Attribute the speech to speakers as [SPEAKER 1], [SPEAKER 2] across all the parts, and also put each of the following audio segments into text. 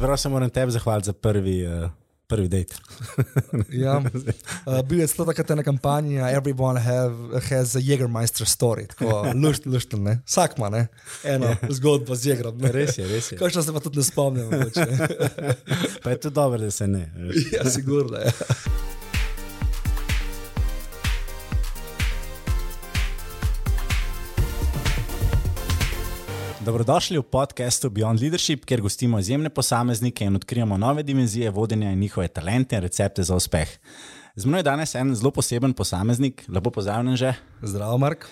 [SPEAKER 1] Se pravi, se moram tebi zahvaliti za prvi, uh, prvi dejt.
[SPEAKER 2] ja. uh, bil je celo takrat ena kampanja, Everyone have, has a Jägermeister story, tako lušt, lušt, ne. Vsak ima ne? eno yeah.
[SPEAKER 1] Ja.
[SPEAKER 2] zgodbo z Jägerom. Ne?
[SPEAKER 1] Res je, res je.
[SPEAKER 2] Kaj še se pa tudi ne spomnim.
[SPEAKER 1] pa je to dobro, da se ne.
[SPEAKER 2] ja, sigurno. Ja.
[SPEAKER 1] Dobrodošli v podkastu Beyond Leadership, kjer gostimo izjemne posameznike in odkrijemo nove dimenzije vodenja in njihove talente in recepte za uspeh. Z mano je danes en zelo poseben posameznik, lepo pozdravljen že.
[SPEAKER 2] Zdravo, Mark.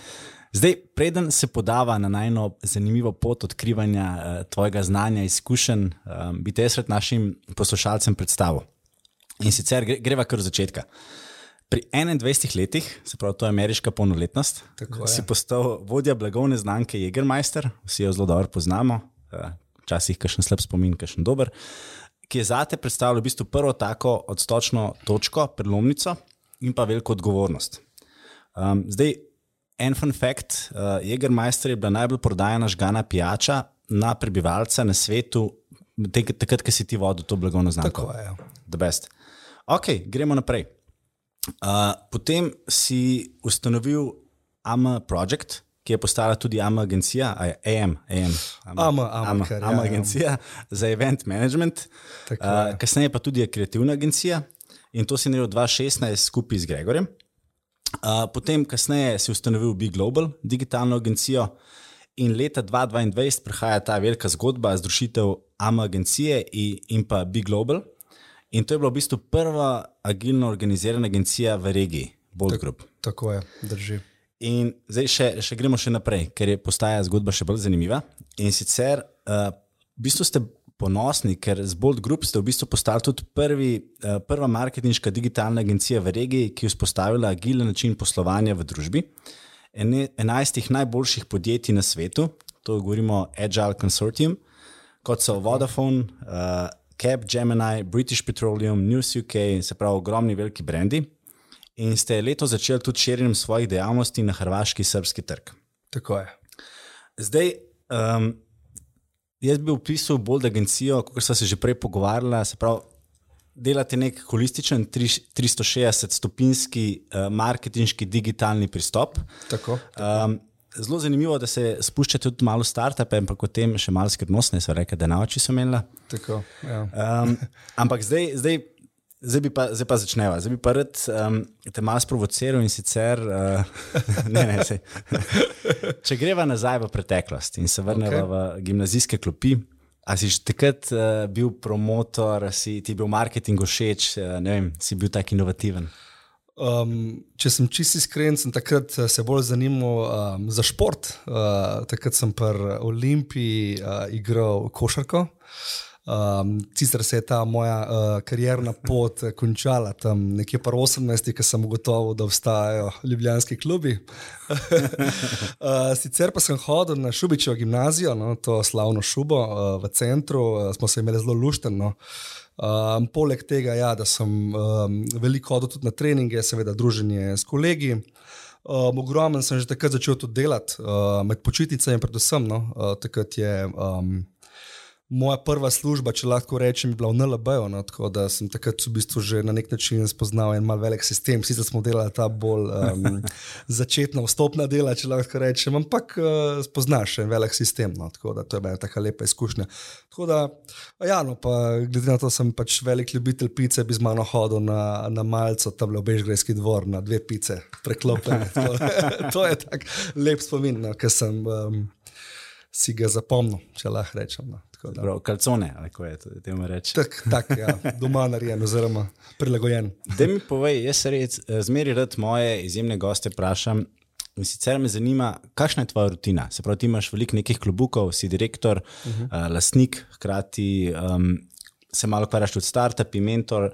[SPEAKER 1] Zdaj, preden se podava na najno zanimivo pot odkrivanja uh, tvojega znanja in izkušenj, um, bi te jaz pred našim poslušalcem predstavil. In sicer gre, greva kar od začetka. Pri 21 letih, se pravi, to je ameriška polnoletnost, si postal vodja blagovne znamke Jägermeister, vsi jo zelo dobro poznamo, eh, včasih kakšen slab spomin, kakšen dober, ki je zate predstavljal v bistvu prvo tako odstočno točko, prelomnico in pa veliko odgovornost. Um, zdaj, en fun fact: uh, Jägermeister je bila najbolj prodajana žgana pijača na prebivalca na svetu, takrat, ko si ti vodil to blagovno znamko.
[SPEAKER 2] Tako je. Ja.
[SPEAKER 1] Ok, gremo naprej. Uh, potem si ustanovil AMA Project, ki je postala tudi AMA Agencija, AM, AM,
[SPEAKER 2] AMA, AMA, AMA, kar,
[SPEAKER 1] AMA ja, Agencija ja. za Event Management, uh, kasneje pa tudi kreativna agencija in to si naredil 2016 skupaj z Gregorjem. Uh, potem, kasneje si ustanovil Big Global, digitalno agencijo, in leta 2022 prihaja ta velika zgodba, združitev AMA Agencije in, in pa Big Global. In to je bila v bistvu prva agilno organizirana agencija v regiji, Bolt Group.
[SPEAKER 2] Tako je, drži.
[SPEAKER 1] In zdaj še, še gremo še naprej, ker je postaja zgodba še bolj zanimiva. In sicer, uh, v bistvu ste ponosni, ker z Bolt Group ste v bistvu postali tudi prvi, uh, prva marketinška digitalna agencija v regiji, ki je vzpostavila agilen način poslovanja v družbi. Ene, enajstih najboljših podjetij na svetu, to govorimo Agile Consortium, kot so Vodafone. Uh, Cap, Gemini, British Petroleum, News UK, se pravi, ogromni veliki brendi. In ste letos začeli tudi širjenjem svojih dejavnosti na hrvaški srpski trg.
[SPEAKER 2] Tako je.
[SPEAKER 1] Zdaj, um, jaz bi opisal bolj agencijo, kot smo se že prej pogovarjali. Se pravi, delate nek holističen 360-stopinski uh, marketinški digitalni pristop.
[SPEAKER 2] Tako. tako. Um,
[SPEAKER 1] zelo zanimivo, da se spuščate tudi malo startupe, ampak potem še malo skrivnostne, so rekli, da na oči so imeli.
[SPEAKER 2] Tako. Ja.
[SPEAKER 1] Um, ampak zdaj, zdaj, zdaj, pa, zdaj pa začneva. Zdaj bi pa rad um, te malo sprovociral in sicer, uh, ne, ne, se, če greva nazaj v preteklost in se vrneva okay. v gimnazijske klopi. A si že takrat uh, bil promotor, si ti bil marketing všeč, uh, ne vem, si bil tak inovativen?
[SPEAKER 2] Um, če sem čisto iskren, sem takrat eh, se bolj zanimal um, za šport. Uh, takrat sem pri Olimpiji uh, igral košarko. Um, sicer se je ta moja uh, karjerna pot končala tam nekje po 18, ki sem ugotovil, da obstajajo ljubljanski klubi. uh, sicer pa sem hodil na Šubičevo gimnazijo, no, to slavno šubo uh, v centru, uh, smo se imeli zelo lušteno. Um, poleg tega, ja, da sem um, veliko hodil tudi na treninge, seveda druženje s kolegi. Um, Ogromno sem že takrat začel tudi delati, uh, med počitnicami, predvsem. No, uh, takrat je um, moja prva služba, če lahko rečem, bila v NLB-u, no, tako da sem takrat v bistvu že na nek način spoznal en mal velik sistem. Sicer smo delali ta bolj um, začetna, vstopna dela, če lahko rečem, ampak uh, spoznaš en velik sistem. No, tako da to je bila taka lepa izkušnja. Tako da, ja, no, pa glede na to, da sem pač velik ljubitelj pice, bi z mano hodil na, na malce, tam je Bežgrajski dvor, na dve pice, preklopljene. to je tak lep spomin, no, ker sem. Um, Si ga zapomnil, če lahko rečem. No.
[SPEAKER 1] Prav, kalcone, kako je to temu reči.
[SPEAKER 2] Tak, tak, ja, doma narejen, oziroma prilagojen.
[SPEAKER 1] Da mi povej, jaz res eh, zmeri rad moje izjemne goste vprašam. In sicer me zanima, kakšna je tvoja rutina. Se pravi, ti imaš veliko nekih klubukov, si direktor, uh -huh. uh, lastnik, hkrati um, se malo ukvarjaš tudi s startupi, mentor.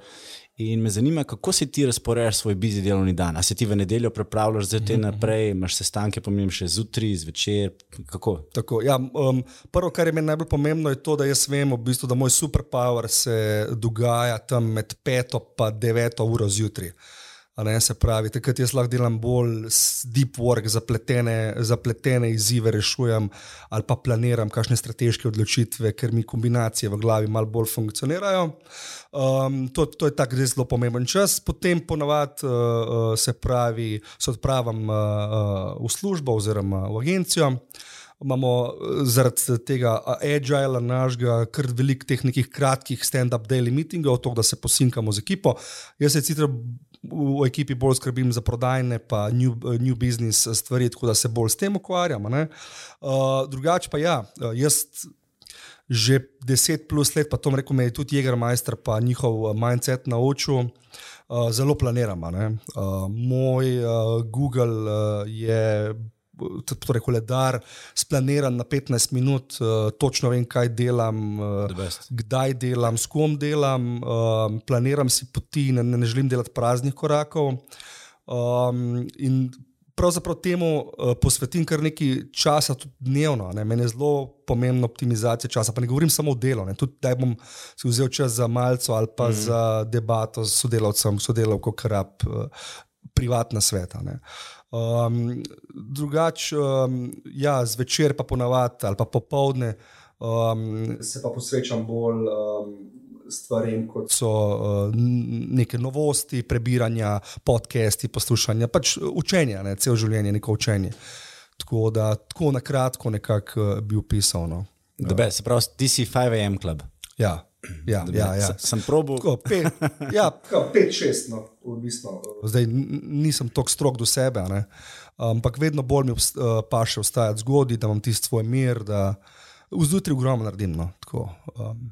[SPEAKER 1] In me zanima, kako si ti razporejaš svoj bizi delovni dan. A se ti v nedeljo pripravljaš za te mhm, mhm. naprej, imaš sestanke, pomembno še zjutraj, zvečer. Kako?
[SPEAKER 2] Tako, ja, um, prvo, kar je meni najbolj pomembno, je to, da jaz vem, v bistvu, da moj superpower se dogaja tam med peto in deveto uro zjutraj. Ne, se pravi, takrat jaz lahko delam bolj deep work, zapletene, zapletene izzive rešujem ali pa planiram kakšne strateške odločitve, ker mi kombinacije v glavi malo bolj funkcionirajo. Um, to, to je tako zelo pomemben čas. Potem ponavadi uh, se pravi, se odpravim uh, uh, v službo oziroma v agencijo. Imamo zaradi tega agila, našega, kar veliko teh nekih kratkih stand-up daily meetingov, to, da se posinkamo z ekipo. Jaz se sicer v ekipi bolj skrbim za prodajne, pa new, new business stvari, tako da se bolj s tem ukvarjam. Uh, drugače pa ja, jaz. Že deset plus let, pa to me je tudi Jägermeister, pa njihov mindset naučil, uh, zelo planiramo. Uh, moj uh, Google uh, je torej koledar, splaniran na 15 minut, uh, točno vem, kaj delam, uh, kdaj delam, s kom delam, uh, planiram si poti, ne, ne želim delati praznih korakov. Um, in pravzaprav temu uh, posvetim kar nekaj časa, tudi dnevno. Ne. Meni je zelo pomembna optimizacija časa. Pa ne govorim samo o delu, tudi da bom si vzel čas za malce ali pa mm. za debato s sodelavcem, sodelavko, kar rab, uh, privatna sveta. Uh, Um, drugače, um, ja, zvečer pa ponavadi ali pa popovdne um, se pa posvečam bolj um, stvarem, kot so uh, neke novosti, prebiranja, podcasti, poslušanja, pač učenja, ne, cel življenje, neko učenje. Tako da tako na kratko nekako uh, bi opisal. No.
[SPEAKER 1] Ja. Se pravi, ti si 5AM klub.
[SPEAKER 2] Ja. Ja, ja, ja.
[SPEAKER 1] Sem probil.
[SPEAKER 2] Pet, ja, pet, no, odvisno. Zdaj nisem tako strog do sebe, ne. ampak vedno bolj mi uh, pa še ostajati zgodaj, da imam tisti svoj mir, da vzdušje ogromno naredim. No, tako, um.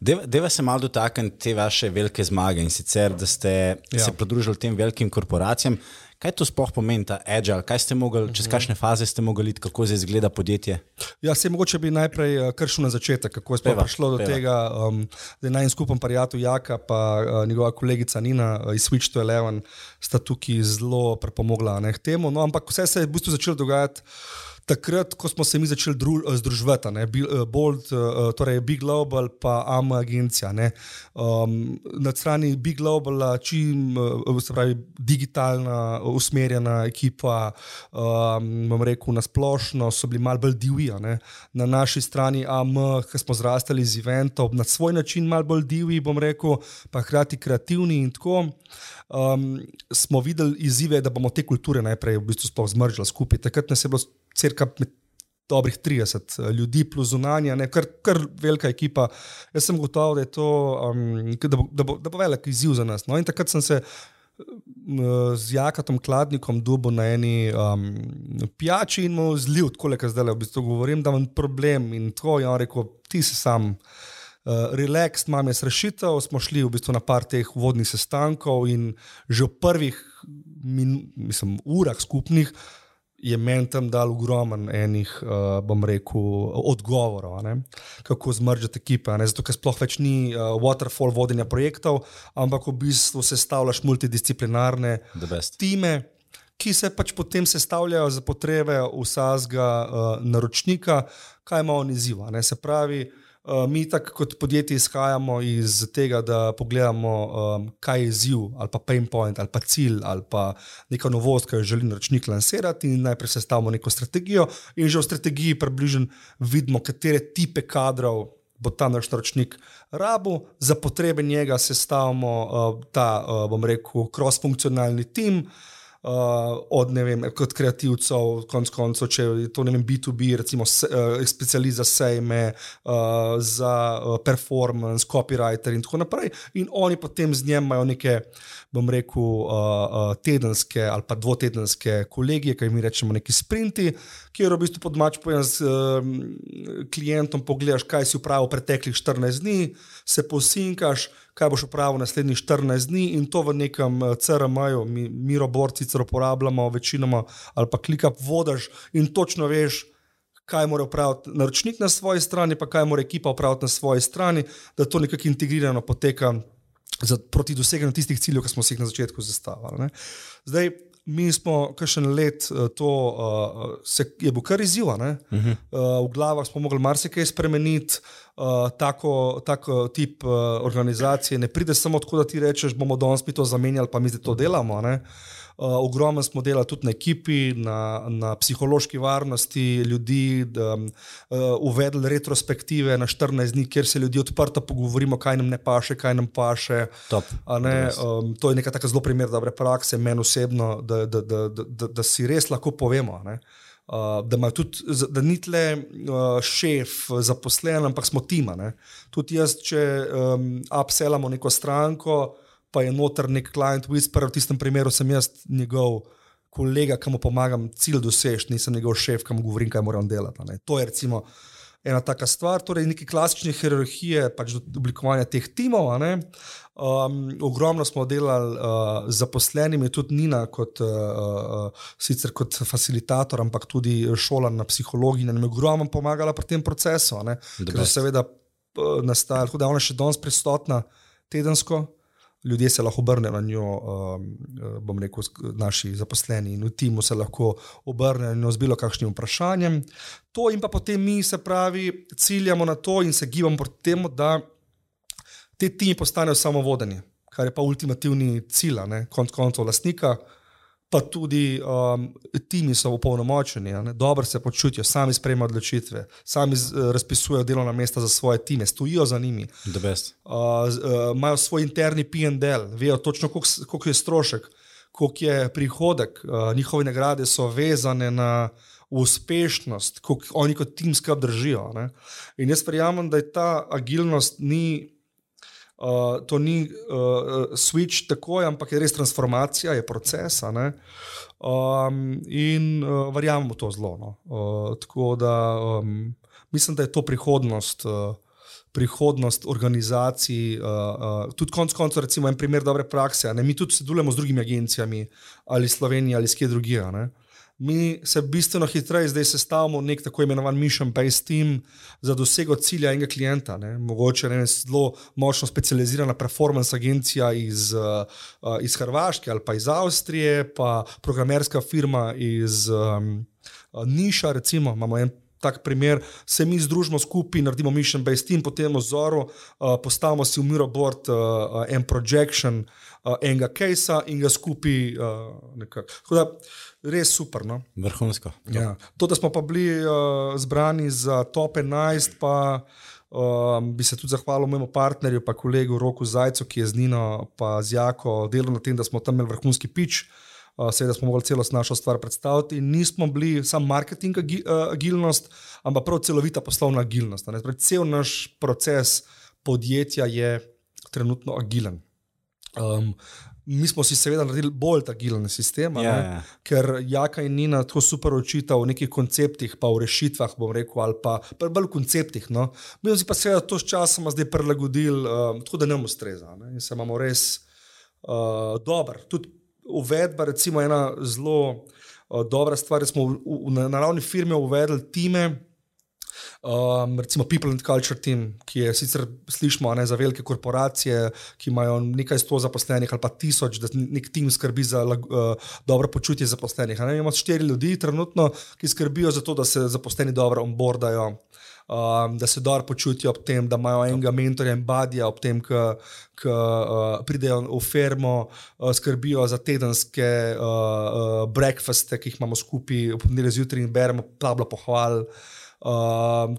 [SPEAKER 1] Deva se malo dotakniti te vaše velike zmage in sicer, da ste ja. se pridružili tem velikim korporacijam. Kaj to sploh pomeni, ta agile? Kaj ste mogli, čez kakšne faze ste mogli iti, kako zdaj izgleda podjetje?
[SPEAKER 2] Ja, se mogoče bi najprej uh, kršil na začetek, kako je sploh prišlo do peva. tega. Um, da naj en skupen prijatelj Jaka, pa uh, njegova kolegica Nina uh, iz Switch to Eleven sta tukaj zelo pripomogla k temu. No, ampak vse se je v bistvu začelo dogajati takrat, ko smo se mi začeli dru, eh, združevati, ne, eh, Bold, eh, torej Big Global, pa AMA agencija. Um, na strani Big Global, čim se pravi digitalna, usmerjena ekipa, um, bom rekel, na splošno so bili malo bolj divji. Na naši strani AMA, ki smo zrastali z eventov, na svoj način malo bolj divji, bom rekel, pa hkrati kreativni in tako. Um, smo videli izzive, da bomo te kulture najprej v bistvu zmržili skupaj. Takrat nas je bilo crka dobrih 30 eh, ljudi, plus zunanja, ne, kar, kar velika ekipa. Jaz sem gotov, da, um, da, bo, da, bo, da bo velik izziv za nas. No, in takrat sem se. Z Jakatom Kladnikom dubo na eni um, pijači in mu zlil, tako le, zdaj le v bistvu govorim, da imam problem. In to je on rekel, ti si sam, uh, relax, imam jaz rešitev. Smo šli v bistvu na par teh vodnih sestankov in že v prvih min, mislim, urah skupnih je meni tam dal ogromen enih, uh, bom rekel, odgovorov, ne? kako zmržati ekipe. Ne? Zato, ker sploh več ni uh, waterfall vodenja projektov, ampak v bistvu sestavljaš multidisciplinarne time, ki se pač potem sestavljajo za potrebe vsakega uh, naročnika, kaj ima on izziva. Se pravi, uh, Uh, mi, tako kot podjetje, izhajamo iz tega, da pogledamo, um, kaj je izziv, ali pa pain point, ali pa cilj, ali pa neka novost, ki jo želi naročnik lansirati, in najprej sestavimo neko strategijo, in že v strategiji približno vidimo, katere type kadrov bo ta naš naročnik rabu, za potrebe njega sestavimo uh, ta, uh, bom rekel, cross-funkcionalni tim. Uh, od ne vem, kot kreativcev, konc koncev, če je to ne vem, B2B, recimo se, uh, specializa sejme, uh, za uh, performance, copywriter in tako naprej. In oni potem z njim imajo neke, bom rekel, uh, uh, tedenske ali pa dvotedenske kolegije, kaj mi rečemo, neki sprinti, kjer v bistvu podmač pojem z uh, klientom, pogledaš, kaj si upravil preteklih 14 dni, se posinkaš kaj boš upravil naslednjih 14 dni in to v nekem eh, CRM-ju, mi, mi roborci sicer uporabljamo večinoma ali pa klikap vodaš in točno veš, kaj mora upraviti naročnik na svoji strani, pa kaj mora ekipa upraviti na svoji strani, da to nekako integrirano poteka za, proti doseganju tistih ciljev, ki smo si jih na začetku zastavili. Ne. Zdaj, mi smo kakšen let uh, to, uh, se, je bil kar izziv. Uh -huh. uh, v glavah smo mogli marsikaj spremeniti. Uh, tako, tako tip uh, organizacije ne pride samo tako, da ti rečeš, bomo danes mi to zamenjali, pa mi zdaj to delamo. Uh, Uh, ogromno smo delali tudi na ekipi, na, na psihološki varnosti ljudi, da um, uh, uvedli retrospektive na 14 dni, kjer se ljudi odprto pogovorimo, kaj nam ne paše, kaj nam paše. Ne, um, to je neka tako zelo primer dobre prakse, meni osebno, da, da, da, da, da, da si res lahko povemo. Ne. Uh, da, tudi, da ni tle uh, šef zaposlen, ampak smo tima. Ne. Tudi jaz, če um, upselamo neko stranko, pa je noter nek klient whisper, v tistem primeru sem jaz njegov kolega, ki mu pomagam cilj doseči, nisem njegov šef, ki mu govorim, kaj moram delati. Ne. To je recimo ena taka stvar, torej neke klasične hierarhije, pač oblikovanja teh timov. Um, ogromno smo delali uh, z zaposlenimi, tudi Nina, kot, uh, uh, sicer kot facilitator, ampak tudi šola na psihologiji, nam je ogromno pomagala pri tem procesu. Ker so seveda uh, nastajali, tako da je ona še danes prisotna tedensko ljudje se lahko obrnejo na njo, um, uh, bom rekel, naši zaposleni in v timu se lahko obrnejo na njo z bilo kakšnim vprašanjem. To in pa potem mi, se pravi, ciljamo na to in se gibamo proti temu, da te timi postanejo samovodeni, kar je pa ultimativni cilj, konc koncev, lastnika pa tudi um, timi so upolnomočeni, dobro se počutijo, sami sprejemajo odločitve, sami z, uh, razpisujejo delovna mesta za svoje time, stojijo za njimi. Uh, uh, imajo svoj interni PNDL, vejo točno, koliko je strošek, koliko je prihodek, uh, njihove nagrade so vezane na. Uspešnost, kako oni kot tim skrb držijo. Ne? In jaz verjamem, da je ta agilnost ni Uh, to ni uh, switch takoj, ampak je res transformacija, je proces. Um, in uh, verjamemo to zelo. No. Uh, tako da um, mislim, da je to prihodnost. Uh, Prihodnost organizacij, uh, uh, tudi konec koncev, recimo, en primer dobre prakse. Ne? Mi tudi sodelujemo z drugimi agencijami, ali Slovenija, ali skje drugje. Uh, mi se bistveno hitreje zdaj sestavljamo nek tako imenovan mission-based team za dosego cilja enega klienta. Ne. Mogoče ne zelo močno specializirana performance agencija iz, uh, iz Hrvaške ali pa iz Avstrije, pa programerska firma iz um, Niša, recimo. Tak primer, se mi združimo skupaj, naredimo mission based team, potem v Zoru uh, postavimo si v Mirobord uh, en projection uh, enega case in ga skupaj uh, nekako res super. No?
[SPEAKER 1] Vrhunsko.
[SPEAKER 2] Ja. To, da smo pa bili uh, zbrani za top 11, pa um, bi se tudi zahvalil mojemu partnerju, pa kolegu Roku Zajcu, ki je z Nino in z Jako delal na tem, da smo tam imeli vrhunski pič. Uh, seveda smo mogli celost našo stvar predstaviti. In nismo bili samo marketing agi, agilnost, ampak prav celovita poslovna agilnost. Cel naš proces podjetja je trenutno agilen. Um, Mi smo si seveda naredili bolj agilen sistem, ja, ja. ker Jaka in Nina tako super učita v nekih konceptih, pa v rešitvah, bom rekel, ali pa bolj v konceptih. No. Mi smo si pa seveda to s časom zdaj prilagodili, uh, tako da ne bomo streza. Ne. In se imamo res uh, dobro. Tudi uvedba, recimo, ena zelo uh, dobra stvar, da smo v, v, na, na ravni firme uvedli time. Um, recimo People and Culture Team, ki je sicer slišmo ne, za velike korporacije, ki imajo nekaj sto zaposlenih ali pa tisoč, da nek tim skrbi za uh, dobro počutje zaposlenih. Ne, imamo štiri ljudi trenutno, ki skrbijo za to, da se zaposleni dobro onboardajo. Um, da se dobro počutijo ob tem, da imajo enega mentorja in badija, ob tem, ko uh, pridejo v fermo, uh, skrbijo za tedenske uh, uh, breakfaste, ki jih imamo skupaj, v ponedeljek zjutraj in beremo, pablo pohval. Uh,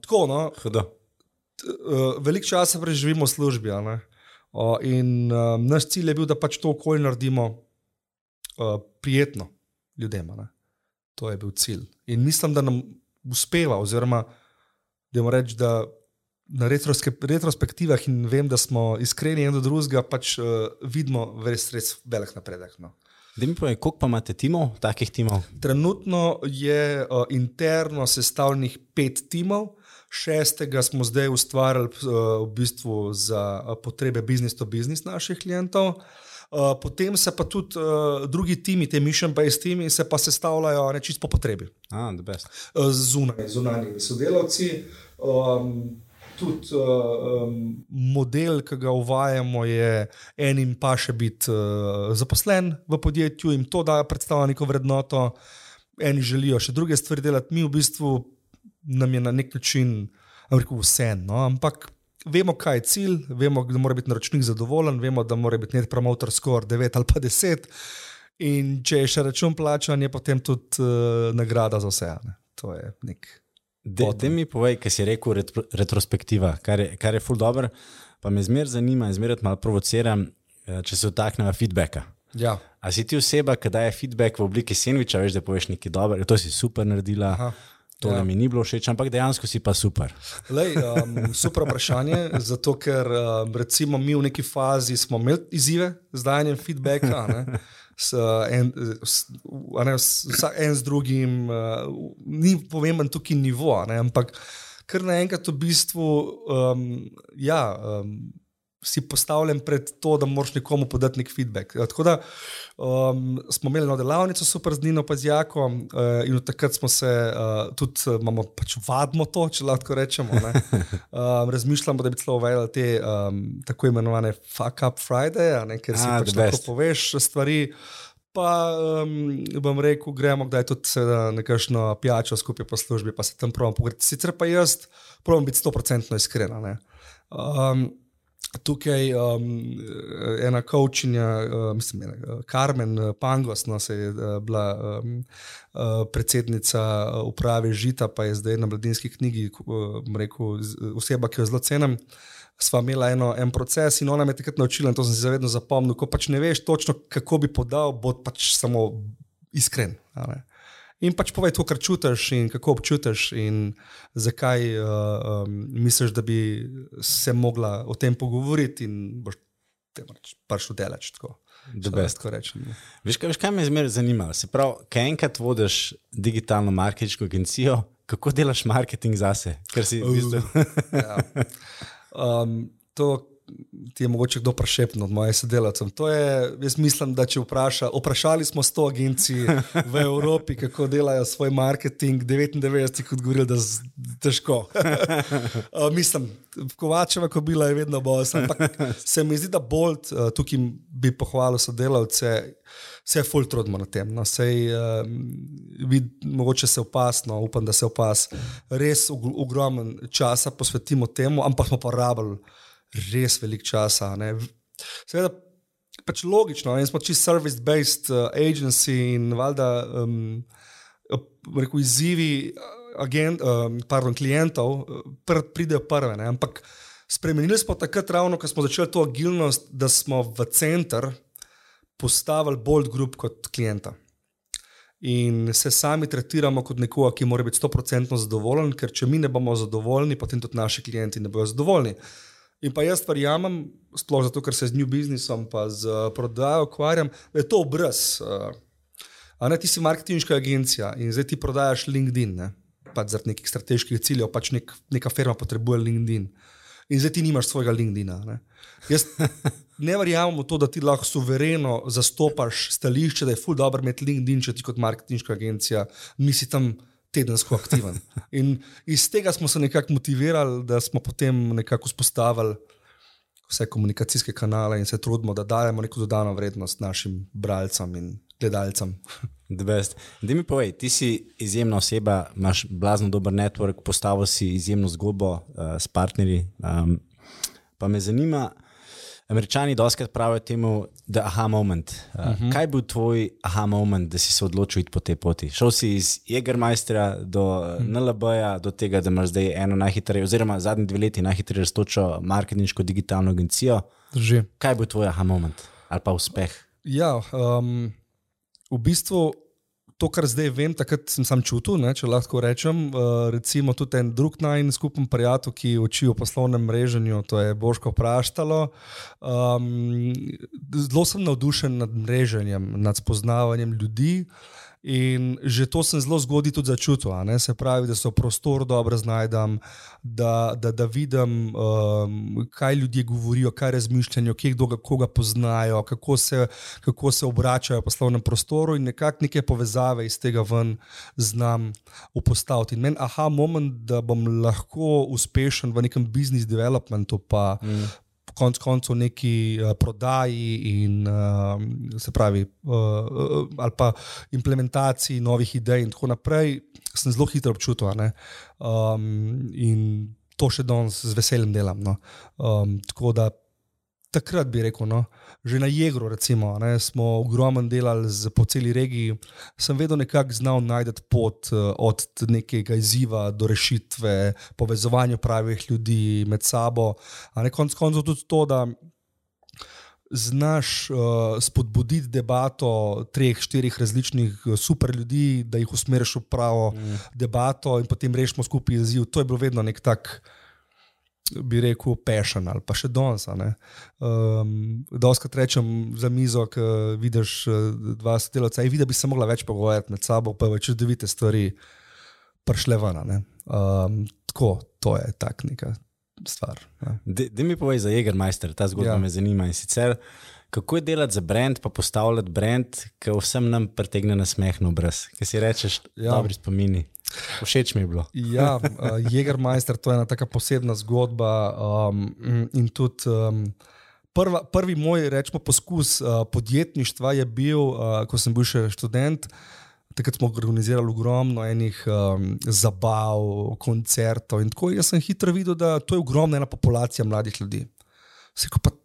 [SPEAKER 2] tako, no, uh, veliko časa preživimo v službi. Uh, in uh, naš cilj je bil, da pač to okolje naredimo uh, prijetno ljudem. Ne? To je bil cilj. In mislim, da nam uspeva, oziroma da moramo reči, da na retrospektivah in vem, da smo iskreni en do drugega, pač uh, vidimo res, res velik napredek. No.
[SPEAKER 1] Da mi povej, koliko pa imate timov, takih timov?
[SPEAKER 2] Trenutno je uh, interno sestavljenih pet timov, šestega smo zdaj ustvarjali uh, v bistvu za uh, potrebe business to business naših klientov. Uh, potem se pa tudi uh, drugi timi, te mission-based timi, se pa sestavljajo nečisto po potrebi.
[SPEAKER 1] Ah,
[SPEAKER 2] uh, zunaj, zunanji sodelavci. Um, tudi uh, model, ki ga uvajamo, je enim pa še biti uh, zaposlen v podjetju in to da predstavlja neko vrednoto, eni želijo še druge stvari delati, mi v bistvu nam je na nek način vse. No? Ampak vemo, kaj je cilj, vemo, da mora biti naročnik zadovoljen, vemo, da mora biti net promotor score 9 ali pa 10. In če je še račun plačan, je potem tudi uh, nagrada za vse. Ne? To je nek.
[SPEAKER 1] Da mi povej, kaj si rekel, retro, retrospektiva, kar je, kar je ful dobro. Pa me zmeraj zanima, zmeraj malo provociram, eh, če se vtaknemo feedbacka.
[SPEAKER 2] Ja.
[SPEAKER 1] A si ti oseba, ki daje feedback v obliki sandviča, veš, da poveš nekaj dobrega, to si super naredila. Aha. To ja. mi ni bilo všeč, ampak dejansko si pa super.
[SPEAKER 2] Lej, um, super vprašanje, zato ker um, recimo mi v neki fazi smo imeli izzive z dajanjem feedbacka. Ne? S, en, s, ne, s, en z drugim, uh, ni pomemben tukaj nivo, ne, ampak kar naenkrat v bistvu um, ja, um, si postavljen pred to, da moraš nekomu podati nek feedback. Ja, tako da um, smo imeli eno delavnico, super z Nino Pazjakom uh, in od takrat smo se uh, tudi, uh, imamo pač vadmo to, če lahko rečemo. Um, razmišljamo, da bi celo uvedli te um, tako imenovane fuck up Friday, ne, ker si A, pač lahko poveš stvari. Pa um, bom rekel, gremo, da je tudi nekajšno pijačo skupaj po službi, pa se tam pravim pogledati. Sicer pa jaz pravim biti 100% iskren. Um, tukaj um, ena kaučinja, uh, mislim, ena, Karmen uh, Pangos, no, se je uh, bila um, uh, predsednica uprave Žita, pa je zdaj na mladinski knjigi, uh, rekel, oseba, ki jo zelo cenim. Sva imela eno, en proces in ona me je takrat naučila, in to sem si zavedno zapomnil. Ko pač ne veš točno, kako bi podal, bo pač samo iskren. Ali? In pač povej to, kar čutiš in kako občutiš, in zakaj uh, um, misliš, da bi se mogla o tem pogovoriti, in boš pač delač tako.
[SPEAKER 1] Veš, kaj, veš, kaj me je zmeraj zanimalo? Se pravi, kaj enkrat vodiš digitalno marketinško agencijo, kako delaš marketing zase? Ker si uh, v bistvu. ja.
[SPEAKER 2] um, to, ti je mogoče kdo prešepno od mojih sodelavcev. Jaz mislim, da če vpraša, vprašali smo 100 agencij v Evropi, kako delajo svoj marketing, 99 jih odgovorili, da je težko. uh, mislim, Kovačeva kobila je vedno bolj, ampak se mi zdi, da bolj tukaj bi pohvalil sodelavce. Vse je full trudno na tem. No, sej, uh, vid, mogoče se opasno, upam, da se opas. Res ogromen časa posvetimo temu, ampak smo porabili res velik čas. Seveda, pač logično, mi smo čisto service-based uh, agency in valjda um, rekel, izzivi uh, agent, um, pardon, klientov uh, pr pridejo prve. Ne? Ampak spremenili smo takrat ravno, ko smo začeli to agilnost, da smo v center postavili bolj grup kot klienta. In se sami tretiramo kot nekoga, ki mora biti 100% zadovoljen, ker če mi ne bomo zadovoljni, potem tudi naši klienti ne bodo zadovoljni. In pa jaz verjamem, sploh zato, ker se z new businessom in z uh, prodajo ukvarjam, da je to obraz. Uh, a ne ti si marketinška agencija in zdaj ti prodajaš LinkedIn, ne? pač zaradi nekih strateških ciljev, pač nek, neka firma potrebuje LinkedIn. In zdaj ti nimaš svojega LinkedIn. Ne? Jaz ne verjamem v to, da ti lahko suvereno zastopaš stališče, da je ful dobro imeti LinkedIn, če ti kot marketinška agencija nisi tam tedensko aktiven. In iz tega smo se nekako motivirali, da smo potem nekako vzpostavili vse komunikacijske kanale in se trudimo, da dajemo neko dodano vrednost našim bralcem in gledalcem.
[SPEAKER 1] Da mi povej, ti si izjemna oseba, imaš blazno dober network, postavil si izjemno zgodbo uh, s partnerji. Um, pa me zanima, Američani doskrat pravijo temu, da je aha moment. Uh, uh -huh. Kaj je bil tvoj aha moment, da si se odločil iti po tej poti? Šel si iz Jägermeistera do uh -huh. NLB-ja, do tega, da imaš zdaj eno najhitrejšo, oziroma zadnji dve leti najhitrejšo raztočo marketinško digitalno agencijo.
[SPEAKER 2] Drži.
[SPEAKER 1] Kaj je bil tvoj aha moment ali pa uspeh?
[SPEAKER 2] Ja, um, v bistvu to, kar zdaj vem, takrat sem sam čutil, ne, če lahko rečem. Uh, recimo tudi en drug najmenj skupen prijatelj, ki uči o poslovnem mreženju, to je Božko Praštalo. Um, zelo sem navdušen nad mreženjem, nad spoznavanjem ljudi. In že to sem zelo zgodaj tudi začutil. Se pravi, da se v prostoru dobro znajdem, da, da, da vidim, um, kaj ljudje govorijo, kaj razmišljajo, kje kdo ga- koga poznajo, kako se, kako se obračajo v poslovnem prostoru in nekako neke povezave iz tega ven znam upostaviti. In meni, aha, moment, da bom lahko uspešen v nekem business developmentu, pa mm. Konec koncev neki uh, prodaji in uh, se pravi, uh, uh, ali pa implementaciji novih idej in tako naprej, sem zelo hitro občutil. Um, in to še danes z veseljem delam. No. Um, tako da takrat bi rekel, no, že na Jegru, recimo, ne, smo ogromno delali z, po celi regiji, sem vedno nekako znal najti pot eh, od nekega izziva do rešitve, povezovanja pravih ljudi med sabo. A ne konc koncev tudi to, da znaš uh, spodbuditi debato treh, štirih različnih eh, super ljudi, da jih usmeriš v pravo mm. debato in potem rešimo skupaj izziv. To je bilo vedno nek tak bi rekel, pešen ali pa še danes. Um, Doskrat rečem za mizo, ki vidiš eh, dva sodelavca, in vidi, da bi se mogla več pogovarjati med sabo, pa več čudovite stvari prišle ven. Um, tako, to je tak neka stvar. Ja.
[SPEAKER 1] Da mi povej za Jägermeister, ta zgodba
[SPEAKER 2] Ja.
[SPEAKER 1] me zanima. In sicer, kako je delati za brand, pa postavljati brand, ki vsem nam pretegne na smeh na obraz, ki si rečeš,
[SPEAKER 2] Ja.
[SPEAKER 1] ja. dobri spomini. Všeč mi je bilo.
[SPEAKER 2] Ja, uh, Jägermeister, to je ena tako posebna zgodba. Um, mm, in tudi um, prva, prvi moj, rečemo, poskus uh, podjetništva je bil, uh, ko sem bil še študent. Takrat smo organizirali ogromno enih um, zabav, koncertov in tako. Jaz sem hitro videl, da to je ogromna ena populacija mladih ljudi. Seko pa,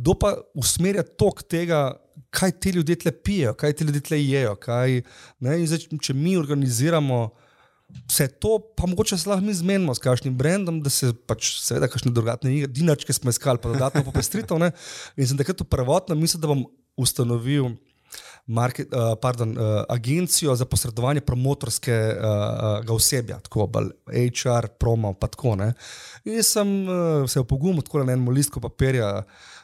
[SPEAKER 2] kdo pa usmerja tok tega, kaj ti ljudje tle pijejo, kaj ti ljudje tle jejo. Kaj, ne, zdaj, če mi organiziramo vse to, pa mogoče se lahko mi zmenimo s kakšnim brendom, da se pač, seveda, kakšne drugačne dinačke smo iskali, pa dodatno popestritev. ne. In sem takrat prvotno mislil, da bom ustanovil. Market, uh, pardon, uh, agencijo za posredovanje promotorskega uh, osebja, tako bolj HR, promo. pa Tako, ne. in sem uh, se opogumil tako na enem listku papirja, uh,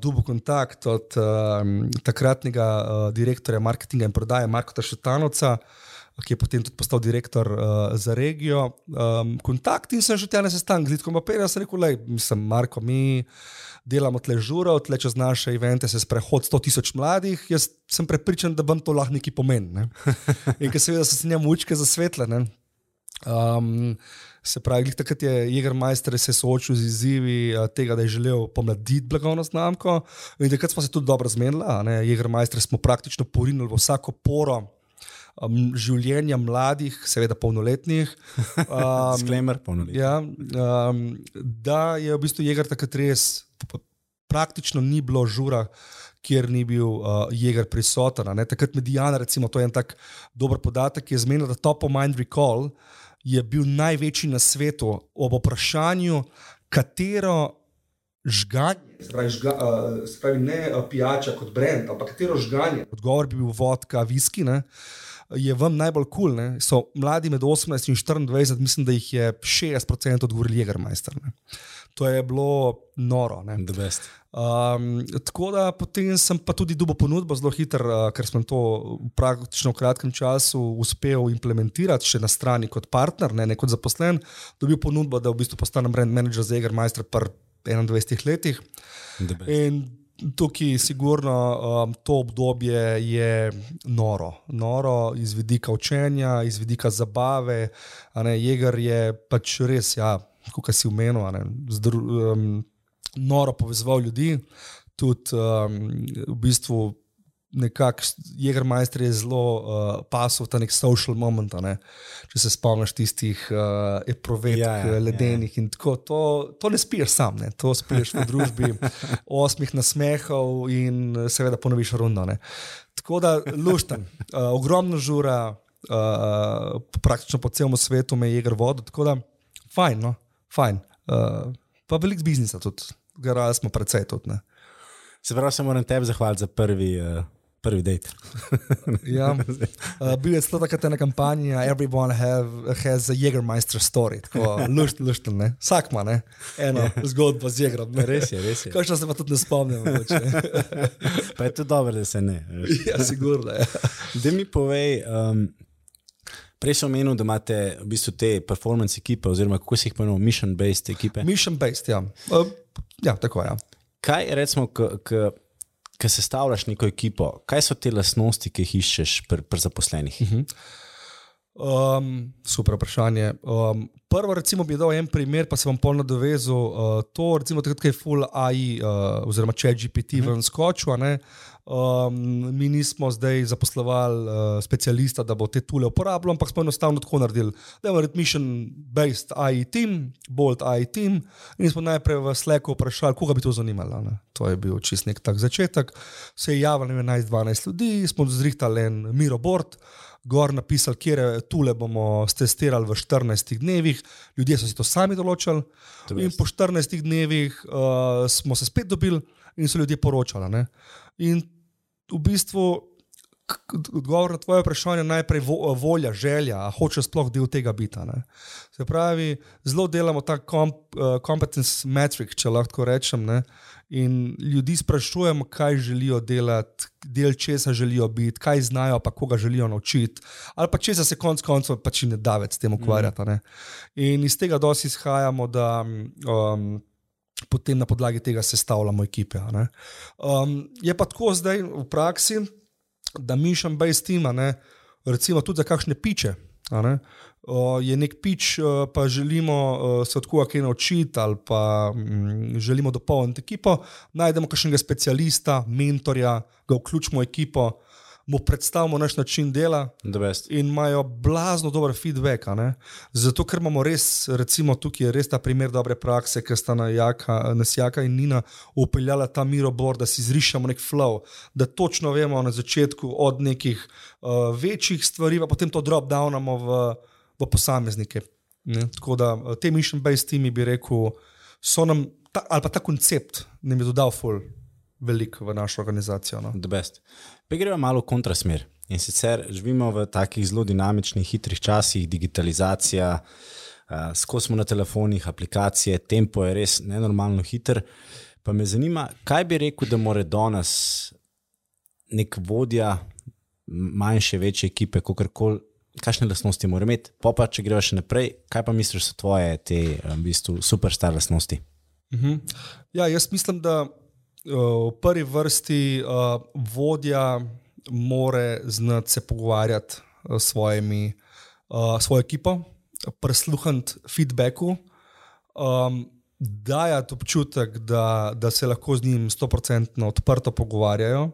[SPEAKER 2] dubo kontakt od uh, takratnega uh, direktorja marketinga in prodaje Marka Šetanovca ki je potem tudi postal direktor uh, za regijo. Um, kontakt in sem že tam na sestanku z Lidkom Papirja, sem rekel, da sem Marko, mi delamo tle žuro, tle čez naše evente se sprehod 100 tisoč mladih, jaz sem prepričan, da vam to lahko nekaj pomeni. Ne? In ker seveda so se njemu učke zasvetle. Ne? Um, se pravi, takrat je Jägermeister se soočil z izzivi uh, tega, da je želel pomladiti blagovno znamko. In takrat smo se tudi dobro zmenili. Jägermeister smo praktično porinili v vsako poro um, življenja mladih, seveda polnoletnih. Um,
[SPEAKER 1] Disclaimer, polnoletni.
[SPEAKER 2] ja, um, da je v bistvu Jäger takrat res praktično ni bilo žura. Kjer ni bil uh, jeger prisoten. Takrat Medijana, recimo, to je en tak dober podatek, ki je zmenil, da Top of Mind Recall je bil največji na svetu ob vprašanju, katero žganje, se pravi, žga, uh, se pravi ne uh, pijača kot brend, ampak katero žganje. Odgovor bi bil vodka, viski. Ne? Je vam najbolj kul, cool, so mladi med 18 in 24, mislim, da jih je 60% odgovorili Jägermeister. Ne? To je bilo noro. Ne?
[SPEAKER 1] The best.
[SPEAKER 2] Um, tako da potem sem pa tudi dobil ponudbo zelo hitro, uh, ker sem to v praktično v kratkem času uspel implementirati, še na strani kot partner, ne, ne kot zaposlen. Dobil ponudbo, da v bistvu postanem brand manager za Jägermeister pri 21 letih.
[SPEAKER 1] The best.
[SPEAKER 2] In tukaj, sigurno, um, to obdobje je noro. Noro iz vidika učenja, iz vidika zabave. ne, Jeger je pač res, ja, kot si umenil, ne, zdru, um, noro povezoval ljudi. Tudi um, v bistvu nekako Jägermeister je zelo uh, pasov ta nek social moment. Ne? Če se spomniš tistih uh, eprovet,
[SPEAKER 1] Ja, ja,
[SPEAKER 2] ja, ledenih ja, ja. in tako, to, to ne spiješ sam, ne? to spiješ v družbi osmih nasmehov in eh, seveda ponoviš rundo. Ne? Tako da lušten, uh, ogromno žura, uh, praktično po celem svetu me je jeger vodil, tako da fajn, no? Fajn. Uh, pa veliko biznisa tudi, garali smo precej tudi. Ne?
[SPEAKER 1] Se pravi, se moram tebi zahvaliti za prvi uh, prvi dejt.
[SPEAKER 2] Ja. Uh, bil je celo takrat ena kampanja, everyone have, has a Jägermeister story, tako lušt, lušt, ne. Vsak ima ne? eno yeah. zgodbo z Jägerom. ne.
[SPEAKER 1] Res je, res je.
[SPEAKER 2] Kaj še se pa tudi ne spomnim.
[SPEAKER 1] Pa je to dobro, da se ne.
[SPEAKER 2] ja, sigurno. Ja.
[SPEAKER 1] Da mi povej, um, prej sem omenil, da imate v bistvu te performance ekipe, oziroma kako se jih imenuje, mission-based ekipe.
[SPEAKER 2] Mission based, ja. Uh, ja, tako je. Ja.
[SPEAKER 1] Kaj recimo, ki sestavljaš neko ekipo, kaj so te lastnosti, ki jih iščeš pri, pri zaposlenih?
[SPEAKER 2] Um, super vprašanje. Um, prvo, recimo, bi dal en primer, pa se bom polno dovezal. Uh, to, recimo, takrat, ko je full AI, uh, oziroma če je GPT uh -huh. ven skočil, um, mi nismo zdaj zaposlovali uh, specialista, da bo te tule uporabljal, ampak smo enostavno tako naredili. Da imamo mission-based AI team, bold AI team, in smo najprej v Slacku vprašali, koga bi to zanimalo. Ne? To je bil čist nek tak začetek. Se je javilo 11-12 ljudi, smo zrihtali en Miro Board gor napisali, kje tule bomo testirali v 14 dnevih, ljudje so si to sami določili.
[SPEAKER 1] To
[SPEAKER 2] In po 14 dnevih uh, smo se spet dobili in so ljudje poročali. Ne? In v bistvu. Odgovor na tvoje vprašanje je najprej vo, volja, želja, a hoče sploh del tega biti. Se pravi, zelo delamo ta komp, uh, competence metric, če lahko rečem. Ne? In ljudi sprašujemo, kaj želijo delati, del česa želijo biti, kaj znajo, pa koga želijo naučiti, ali pa česa se konec koncev pač ne da več s tem ukvarjati. Mm. In iz tega dosti izhajamo, da um, potem na podlagi tega sestavljamo ekipe. Um, je pa tako zdaj v praksi, da mission based team, ne, recimo tudi za kakšne piče. ne, o, Je nek pič, eh, pa želimo eh, se od koga kaj naučiti, ali pa mm, želimo dopolniti ekipo, najdemo kakšnega specialista, mentorja, ga vključimo v ekipo, mu predstavimo naš način dela, in imajo blazno dober feedback. Zato, ker imamo res, recimo tukaj je res ta primer dobre prakse, ker sta Jaka, nas Jaka in Nina upeljala ta mirobor, da si zrišemo nek flow, da točno vemo na začetku od nekih uh, večjih stvari, pa potem to drop downamo v, v posameznike. Ne? Tako da eh, te mission-based timi bi rekel, so nam, ta, ali pa ta koncept nam je dodal ful veliko v našo organizacijo. No?
[SPEAKER 1] The best. Pa gremo malo v kontrasmer. In sicer živimo v takih zelo dinamičnih, hitrih časih, digitalizacija, uh, skozi smo na telefonih, aplikacije, tempo je res nenormalno hiter. Pa me zanima, kaj bi rekel, da mora danes nek vodja manjše, večje ekipe, kakorkoli, kakšne lastnosti mora imeti. Pa pa, če greš še naprej, kaj pa misliš, so tvoje te v bistvu, superstar lastnosti?
[SPEAKER 2] Mhm. Ja, jaz mislim, da uh, v prvi vrsti uh, vodja more znati se pogovarjati uh, s uh, svojo ekipo, prisluhniti feedbacku, um, dajati občutek, da, da se lahko z njim 100% odprto pogovarjajo,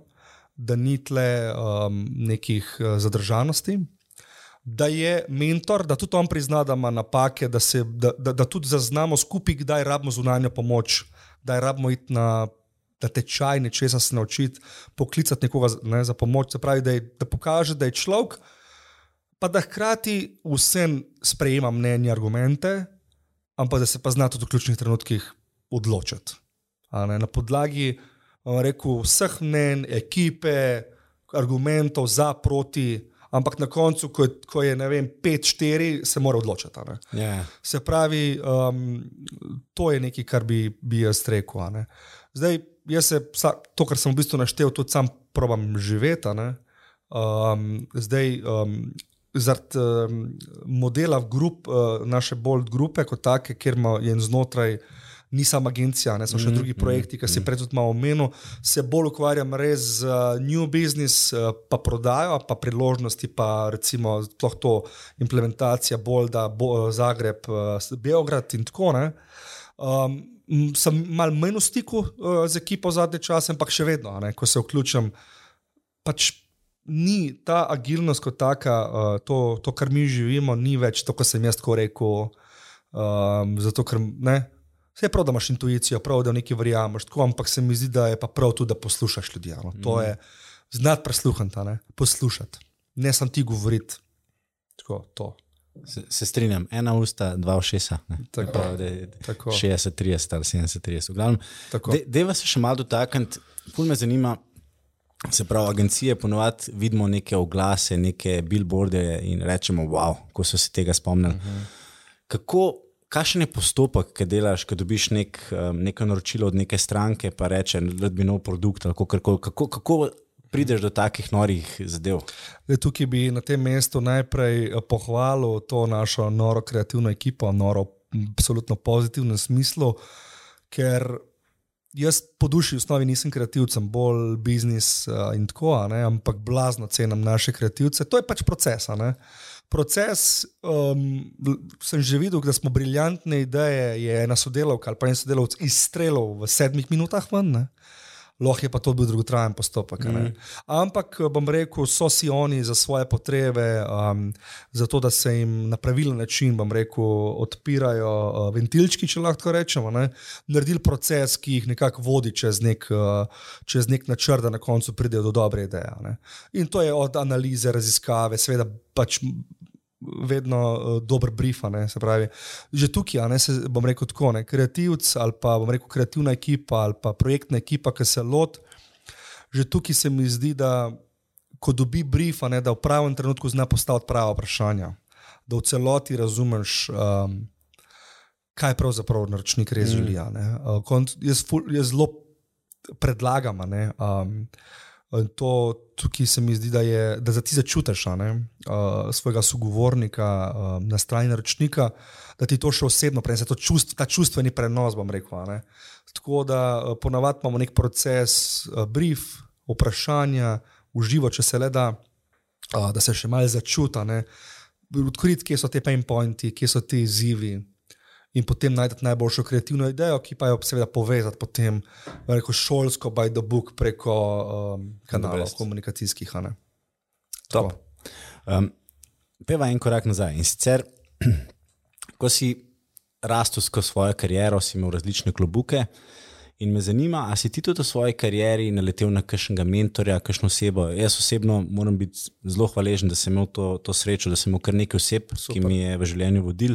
[SPEAKER 2] da ni tle um, nekih zadržanosti. Da je mentor, da tudi on prizna, da ima napake, da, se, da, da, da tudi zaznamo skupaj, kdaj rabimo zunanjo pomoč, kdaj rabimo iti na, na tečaj, nečesa se naučiti, poklicati nekoga ne, za pomoč. Se pravi, da, je, da pokaže, da je človek, pa da hkrati vsem sprejema mnenje, argumente, ampak da se pa zna tudi v ključnih trenutkih odločiti. Ne, na podlagi rekel, vseh mnen, ekipe, argumentov za, proti, ampak na koncu, ko je, ko je ne vem, 5-4, se mora odločiti.
[SPEAKER 1] Yeah.
[SPEAKER 2] Se pravi, um, to je nekaj, kar bi, bi jaz rekel. Zdaj, jaz se vsa, to, kar sem v bistvu naštel, tudi sam probam živeti. Um, zdaj, um, zaradi um, modela grup, uh, naše bold grupe, kot take, kjer je znotraj. Ni sama agencija, ne, so še mm, drugi projekti, ki si prej tudi malo omenil. Se bolj ukvarjam res z uh, new business, uh, pa prodajo, pa priložnosti, pa recimo sploh to implementacija Bolda, Bo, Zagreb, uh, Beograd in tako naprej. Um, sem mal manj v stiku uh, z ekipo zadnje čase, ampak še vedno, ne, ko se vključim, pač ni ta agilnost kot taka, uh, to, to, kar mi živimo, ni več to, kar sem jaz tako rekel. Um, zato, ker ne. Vse je prav, da imaš intuicijo, prav, da v nekaj verjameš, tako, ampak se mi zdi, da je pa prav tudi, da poslušaš ljudi. No. To je znati ne poslušati, ne samo ti govoriti. Tako, to.
[SPEAKER 1] Se, se strinjam, ena usta, dva ušesa.
[SPEAKER 2] Tako.
[SPEAKER 1] Prav, da je
[SPEAKER 2] Tako.
[SPEAKER 1] 60, 30 ali 70, 30. V glavnem, de- Deva se še malo dotakniti, pol me zanima, Se pravi, agencije ponovadi vidimo neke oglase, neke billboarde in rečemo, wow, ko so se tega spomnili. Uh -huh. Kako, kakšen je postopek, ki delaš, ko dobiš nek, um, neko naročilo od neke stranke, pa reče, da bi nov produkt ali kako, kako, kako prideš do takih norih zadev?
[SPEAKER 2] Le, tukaj bi na tem mestu najprej eh, pohvalil to našo noro kreativno ekipo, noro, absolutno pozitivnem smislu, ker jaz po duši v osnovi nisem kreativec, sem bolj biznis uh, in tako, ampak blazno cenim naše kreativce. To je pač proces. Proces, um, sem že videl, da smo briljantne ideje, je ena sodelavka ali pa en sodelavec izstrelil v sedmih minutah. Ven, lahko je pa to bil dolgotrajen postopek. Mm. Ampak bom rekel, so si oni za svoje potrebe, um, zato da se jim na pravilen način rekel, odpirajo uh, ventilčki, če lahko rečemo, ne? naredili proces, ki jih nekako vodi čez nek, uh, čez nek načrt, da na koncu pridejo do dobre ideje. Ne? In to je od analize, raziskave, seveda pač vedno uh, dober brief. Se pravi, že tukaj, ne, se, bom rekel tako, ne, kreativc ali pa bom rekel kreativna ekipa ali pa projektna ekipa, ki se lot. Že tukaj se mi zdi, da ko dobi brief, ne, da v pravem trenutku zna postaviti prava vprašanja, da v celoti razumeš. Um, Kaj pravzaprav naročnik res želi? Mm. Uh, jaz, jaz zelo predlagam, um, To, tukaj se mi zdi, da, je, da ti začutiš uh, svojega sogovornika uh, na strani naročnika, da ti to še osebno prenese, čust, ta čustveni prenos. Rekel, Tako da uh, ponavadi imamo nek proces, uh, brief, vprašanja, uživo, če se le da, uh, da se še malo začuta, odkriti, kje so te pain pointi, kje so ti izzivi in potem najti najboljšo kreativno idejo, ki pa jo seveda povezati potem rekel, šolsko, by the book, preko um, kanalov komunikacijskih.
[SPEAKER 1] Um, peva en korak nazaj. In sicer, ko si rastel skozi svojo kariero, si imel različne klobuke. In me zanima, ali si ti tudi v svoji karieri naletel na kakšnega mentorja, kakšno osebo. Jaz osebno moram biti zelo hvaležen, da sem imel to, to srečo, da sem imel kar nekaj oseb, Super. ki mi je v življenju vodil.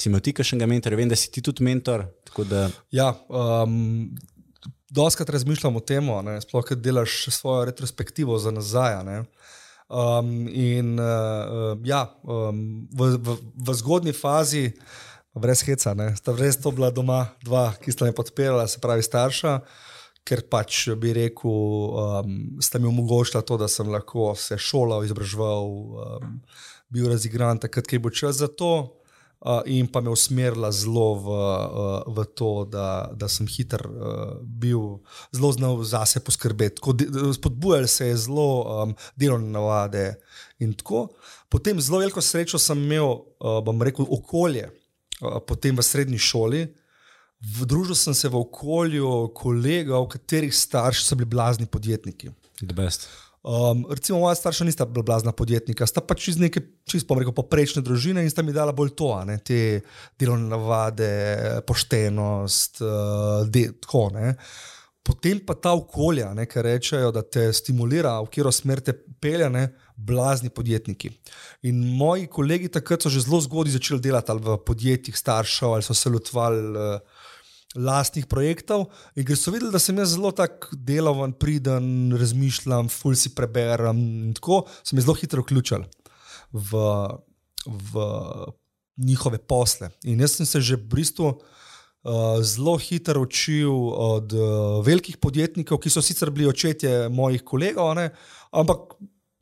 [SPEAKER 1] Si imel ti kakšnega mentora, vem, da si ti tudi mentor. Da...
[SPEAKER 2] Ja, um, doskrat razmišljam o tem, sploh ker delaš svojo retrospektivo za nazaj. Um, in uh, ja, um, v, v, v zgodni fazi, brez heca, ne, sta res to bila doma dva, ki sta me podpirala, se pravi starša. Ker pač bi rekel, um, sta mi omogočila to, da sem lahko se šolal, izobraževal, um, bil razigran, takrat, je bil čas za to in pa me usmerila zelo v, v to, da, da sem hiter bil, zelo znal zase poskrbeti. Spodbujal se je zelo um, delovne navade in tako. Potem zelo veliko srečo sem imel, bom rekel, okolje, potem v srednji šoli. Družil sem se v okolju kolegov, katerih starši so bili blazni podjetniki.
[SPEAKER 1] The best.
[SPEAKER 2] Um, recimo, moja starša nista bila blazna podjetnika, sta pač iz neke čisto poprečne družine in sta mi dala bolj to, ne, te delovne navade, poštenost, uh, de, tako ne. Potem pa ta okolja, ki rečejo, da te stimulira, v katero smer te pelje, ne, blazni podjetniki. In moji kolegi takrat so že zelo zgodaj začeli delati v podjetjih staršev ali so se lotvali. Uh, lastnih projektov. In ker so videli, da sem jaz zelo tak delovan, priden, razmišljam, ful si preberem. In tako sem jih zelo hitro vključil v, v njihove posle. In jaz sem se že v bistvu. Uh, zelo hitro učil od uh, velikih podjetnikov, ki so sicer bili očetje mojih kolegov, ne? ampak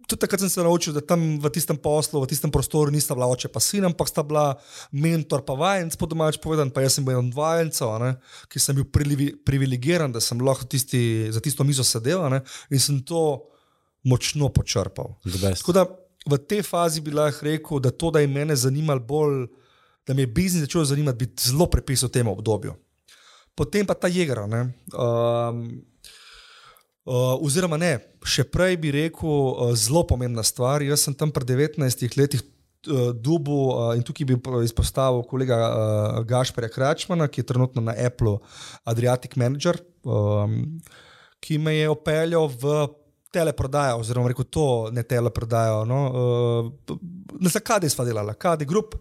[SPEAKER 2] tudi takrat sem se naučil, da tam v tistem poslu, v tistem prostoru nista bila oče pa sin, ampak sta bila mentor pa vajenc, po domač povedan, pa jaz sem bil en vajencev, ki sem bil privilegiran, da sem lahko tisti, za tisto mizo sedel ne? in sem to močno počrpal. Tako da v tej fazi bi lahko rekel, da to, da je mene zanimalo bolj, da me je biznis začel zanimati, bi zelo prepisal temu obdobju. Potem pa ta jegra. Uh, oziroma, ne, še prej bi rekel, uh, zelo pomembna stvar. Jaz sem tam pred 19 leti uh, dubu uh, in tukaj bi izpostavil kolega uh, Gašperja Kračmana, ki je trenutno na Apple Adriatic Manager, um, ki me je opeljal v teleprodajo, oziroma rekel to ne teleprodajo. No, uh, za kaj je sva delala, je grup.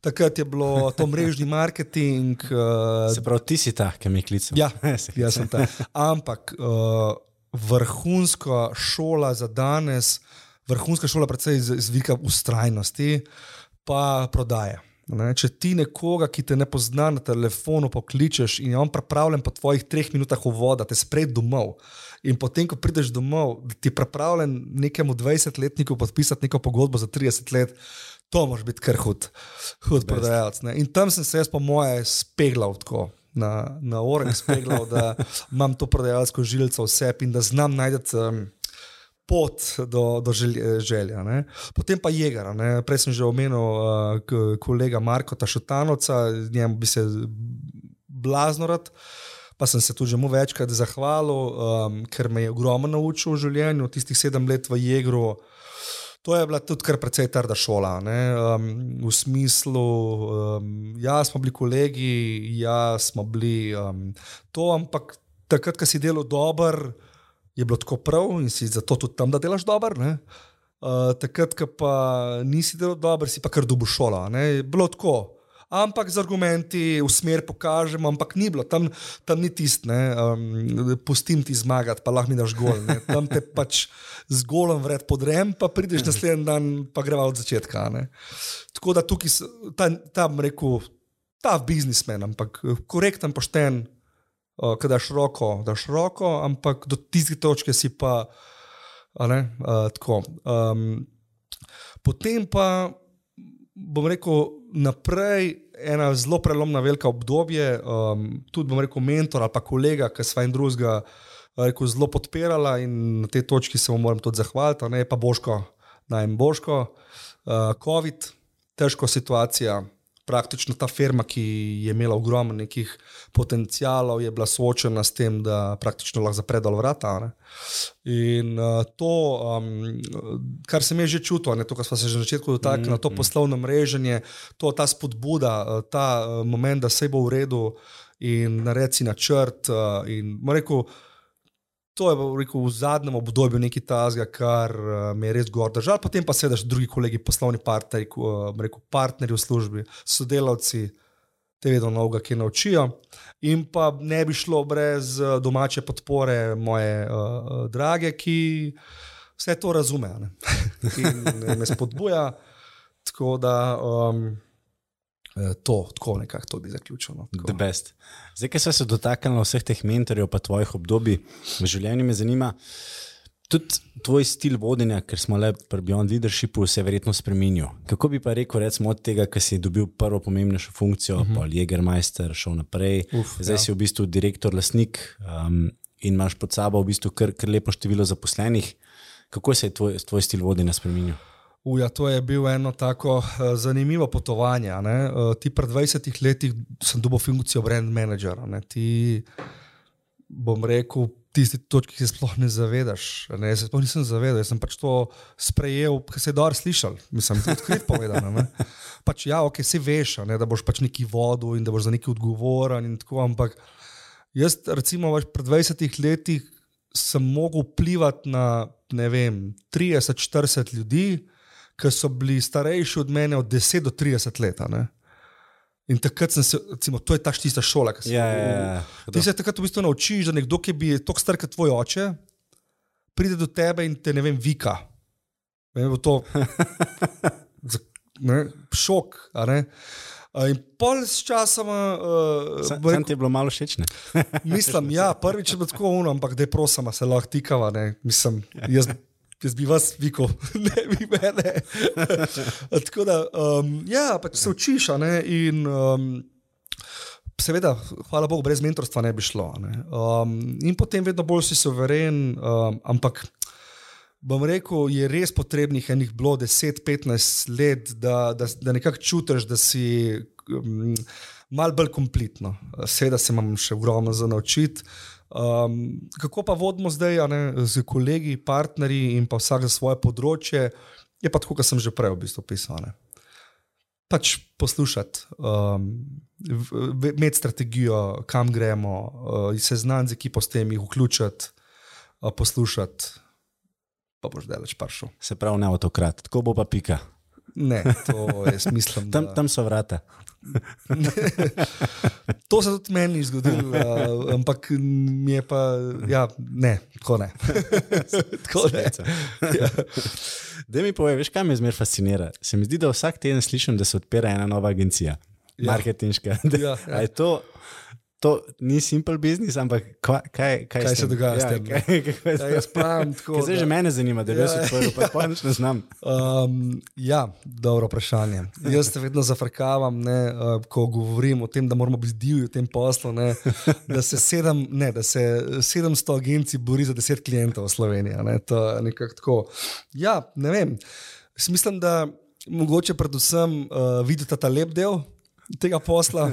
[SPEAKER 2] Takrat je bilo to mrežni marketing. Uh,
[SPEAKER 1] Se pravi, ti si ta, ki mi klical.
[SPEAKER 2] Ja, jaz sem ta. Ampak. Uh, vrhunska šola za danes, vrhunska šola, predvsem iz, iz vika ustrajnosti, pa prodaje. Ne, če ti nekoga, ki te ne pozna na telefonu, pokličeš in je on pripravljen po tvojih treh minutah uvoda, te spred domov. In potem, ko prideš domov, ti je pripravljen nekemu 20-letniku podpisati neko pogodbo za 30 let, to moraš biti kar hud, hud prodajalec. Ne. In tam sem se jaz, po moje, speglal tako. Na, na oreh speglal, da imam to prodajalsko žilico vse in da znam najti um, pot do, do želje, želja. Ne. Potem pa jeger. Prej sem že omenil uh, kolega Marko Tašutanovca, njemu bi se blazno rad. Pa sem se tudi mu večkrat zahvalil, um, ker me je ogromno naučil v življenju, tistih sedem let v Jegru. To je bila tudi kar precej trda šola. Um, v smislu, um, ja, smo bili kolegi, ja, smo bili um, to, ampak takrat, ko si delal dobro je bilo tako prav in si zato tudi tam, da delaš dobro. Uh, takrat, ko pa nisi delal dobro, si pa kar dubo šola. Ne? Bilo tako. Ampak z argumenti v smer pokažemo, ampak ni bilo, tam, tam ni tisti, um, pustim ti zmagati, pa lahko mi daš gol. Ne? Tam te pač z golom vred podrem, pa prideš naslednji dan, pa greva od začetka. Ne? Tako da tukaj ta, ta, rekel, ta biznismen, ampak korekten, pošten, uh, da daš roko, daš roko, ampak do tiste točke si pa. Ne, uh. Um, potem pa bom rekel naprej, ena zelo prelomna, velika obdobje, um, tudi bom rekel mentor ali pa kolega, ki sva in drugega rekel, zelo podpirala in na tej točki se mu moram tudi zahvaliti, ne pa Boško, najem Boško, uh, COVID, težko situacija praktično ta firma, ki je imela ogromno nekih potencijalov, je bila soočena s tem, da praktično lahko zapre dol vrata. Ne? In uh, to, um, kar sem že čutil, ne, to, kar smo se že na začetku dotaknili, mm -hmm. to poslovno mreženje, to, ta spodbuda, uh, ta uh, moment, da se bo v redu in naredi načrt. Uh, in, rekel, To je rekel, v zadnjem obdobju nekaj tazga, kar uh, me je res gor držal. Potem pa seveda drugi kolegi, poslovni partnerji, uh, rekel, partnerji v službi, sodelavci, te vedno novega, ki naučijo. In pa ne bi šlo brez uh, domače podpore moje uh, drage, ki vse to razume in me spodbuja. Tako da. Um, Eh, to, tako nekako to bi zaključil. No,
[SPEAKER 1] Zdaj, ki so se dotaknili vseh teh mentorjev, pa tvojih obdobij v življenju, me zanima tudi tvoj stil vodenja, ker smo le pri Beyond Leadershipu, se je verjetno spremenil. Kako bi pa rekel, recimo od tega, ki si dobil prvo pomembnejšo funkcijo, uh -huh. pa Jägermeister, šel naprej, Uf, zdaj ja. si v bistvu direktor, lasnik um, in imaš pod sabo v bistvu kar, kar lepo število zaposlenih. Kako se je tvoj, tvoj stil vodenja spremenil?
[SPEAKER 2] Uja, to je bilo eno tako uh, zanimivo potovanje. Uh, ti pred 20 leti sem dobil funkcijo brand managera. Ne? Ti, bom rekel, tiste točke, ki se sploh ne zavedaš. Ne? Se sploh nisem zavedal, jaz sem pač to sprejel, ker se je dobro slišal. Mislim, to odkrit povedano. Pač, ja, ok, se veš, ne? da boš pač neki vodu in da boš za neki odgovoren. Tako, ampak jaz, recimo, pred 20 leti sem mogel vplivati na vem, 30-40 ljudi ki so bili starejši od mene od 10 do 30 let. In takrat sem se, recimo, to je ta štista šola, ki se
[SPEAKER 1] ja, ja, ja.
[SPEAKER 2] Ti se takrat v bistvu naučiš, da nekdo, ki je tako star kot tvoj oče, pride do tebe in te ne vem, vika. Ne, to, ne, šok. In pol s časom. Uh,
[SPEAKER 1] Sam rekel, ti je bilo malo všeč.
[SPEAKER 2] mislim, ja, prvič je bilo tako uno, ampak da je prosama, se lahko tikava. Mislim, jaz jaz bi vas vikal, ne bi mene. Tako da, um, ja, pač se učiš. In, um, seveda, hvala Bogu, brez mentorstva ne bi šlo. Ne? Um, in potem vedno bolj si soveren, um, ampak. Bom rekel, je res potrebnih enih bilo 10-15 let, da, da, da nekako čutiš, da si um, malo bolj kompletno. Seveda se imam še ogromno za naučiti. Um, kako pa vodimo zdaj ne, z kolegi, partnerji in pa vsak za svoje področje, je pa tako, kot sem že prej v bistvu pisal. Pač poslušati, um, imeti strategijo, kam gremo, uh, se znati z ekipo s tem, jih vključiti, uh, poslušati, pa boš delač paršel.
[SPEAKER 1] Se pravi, ne avtokrat, tako bo pa pika.
[SPEAKER 2] Ne, to jaz mislim.
[SPEAKER 1] Tam,
[SPEAKER 2] da...
[SPEAKER 1] tam so vrata.
[SPEAKER 2] To se tudi meni ni zgodilo, uh, ampak mi je pa, ja, ne, tako ne. tako ne. Ja.
[SPEAKER 1] Da mi povej, veš, kaj me zmeraj fascinira? Se mi zdi, da vsak teden slišim, da se odpira ena nova agencija,
[SPEAKER 2] Ja.
[SPEAKER 1] marketinška.
[SPEAKER 2] Ja,
[SPEAKER 1] A
[SPEAKER 2] ja.
[SPEAKER 1] je to, to ni simple business, ampak kva- kaj, kaj,
[SPEAKER 2] Kaj
[SPEAKER 1] s
[SPEAKER 2] se
[SPEAKER 1] tem?
[SPEAKER 2] dogaja s
[SPEAKER 1] ja,
[SPEAKER 2] tem, ne?
[SPEAKER 1] Kaj, kaj,
[SPEAKER 2] Ja, jaz pravim tako.
[SPEAKER 1] Zdaj
[SPEAKER 2] da-
[SPEAKER 1] že mene zanima, da bi jaz
[SPEAKER 2] Ja,
[SPEAKER 1] odprl, pa pa nič ne znam.
[SPEAKER 2] Um, ja, dobro vprašanje. Jaz se vedno zafrkavam, ne, uh, ko govorim o tem, da moramo biti divji v tem poslu. Ne, da, se sedem, ne, da se 700 agencij bori za 10 klientov v Sloveniji. a Ne, to je nekako tako. Ja, ne vem. Jaz Mislim, da mogoče predvsem uh, vidite ta lep del tega posla.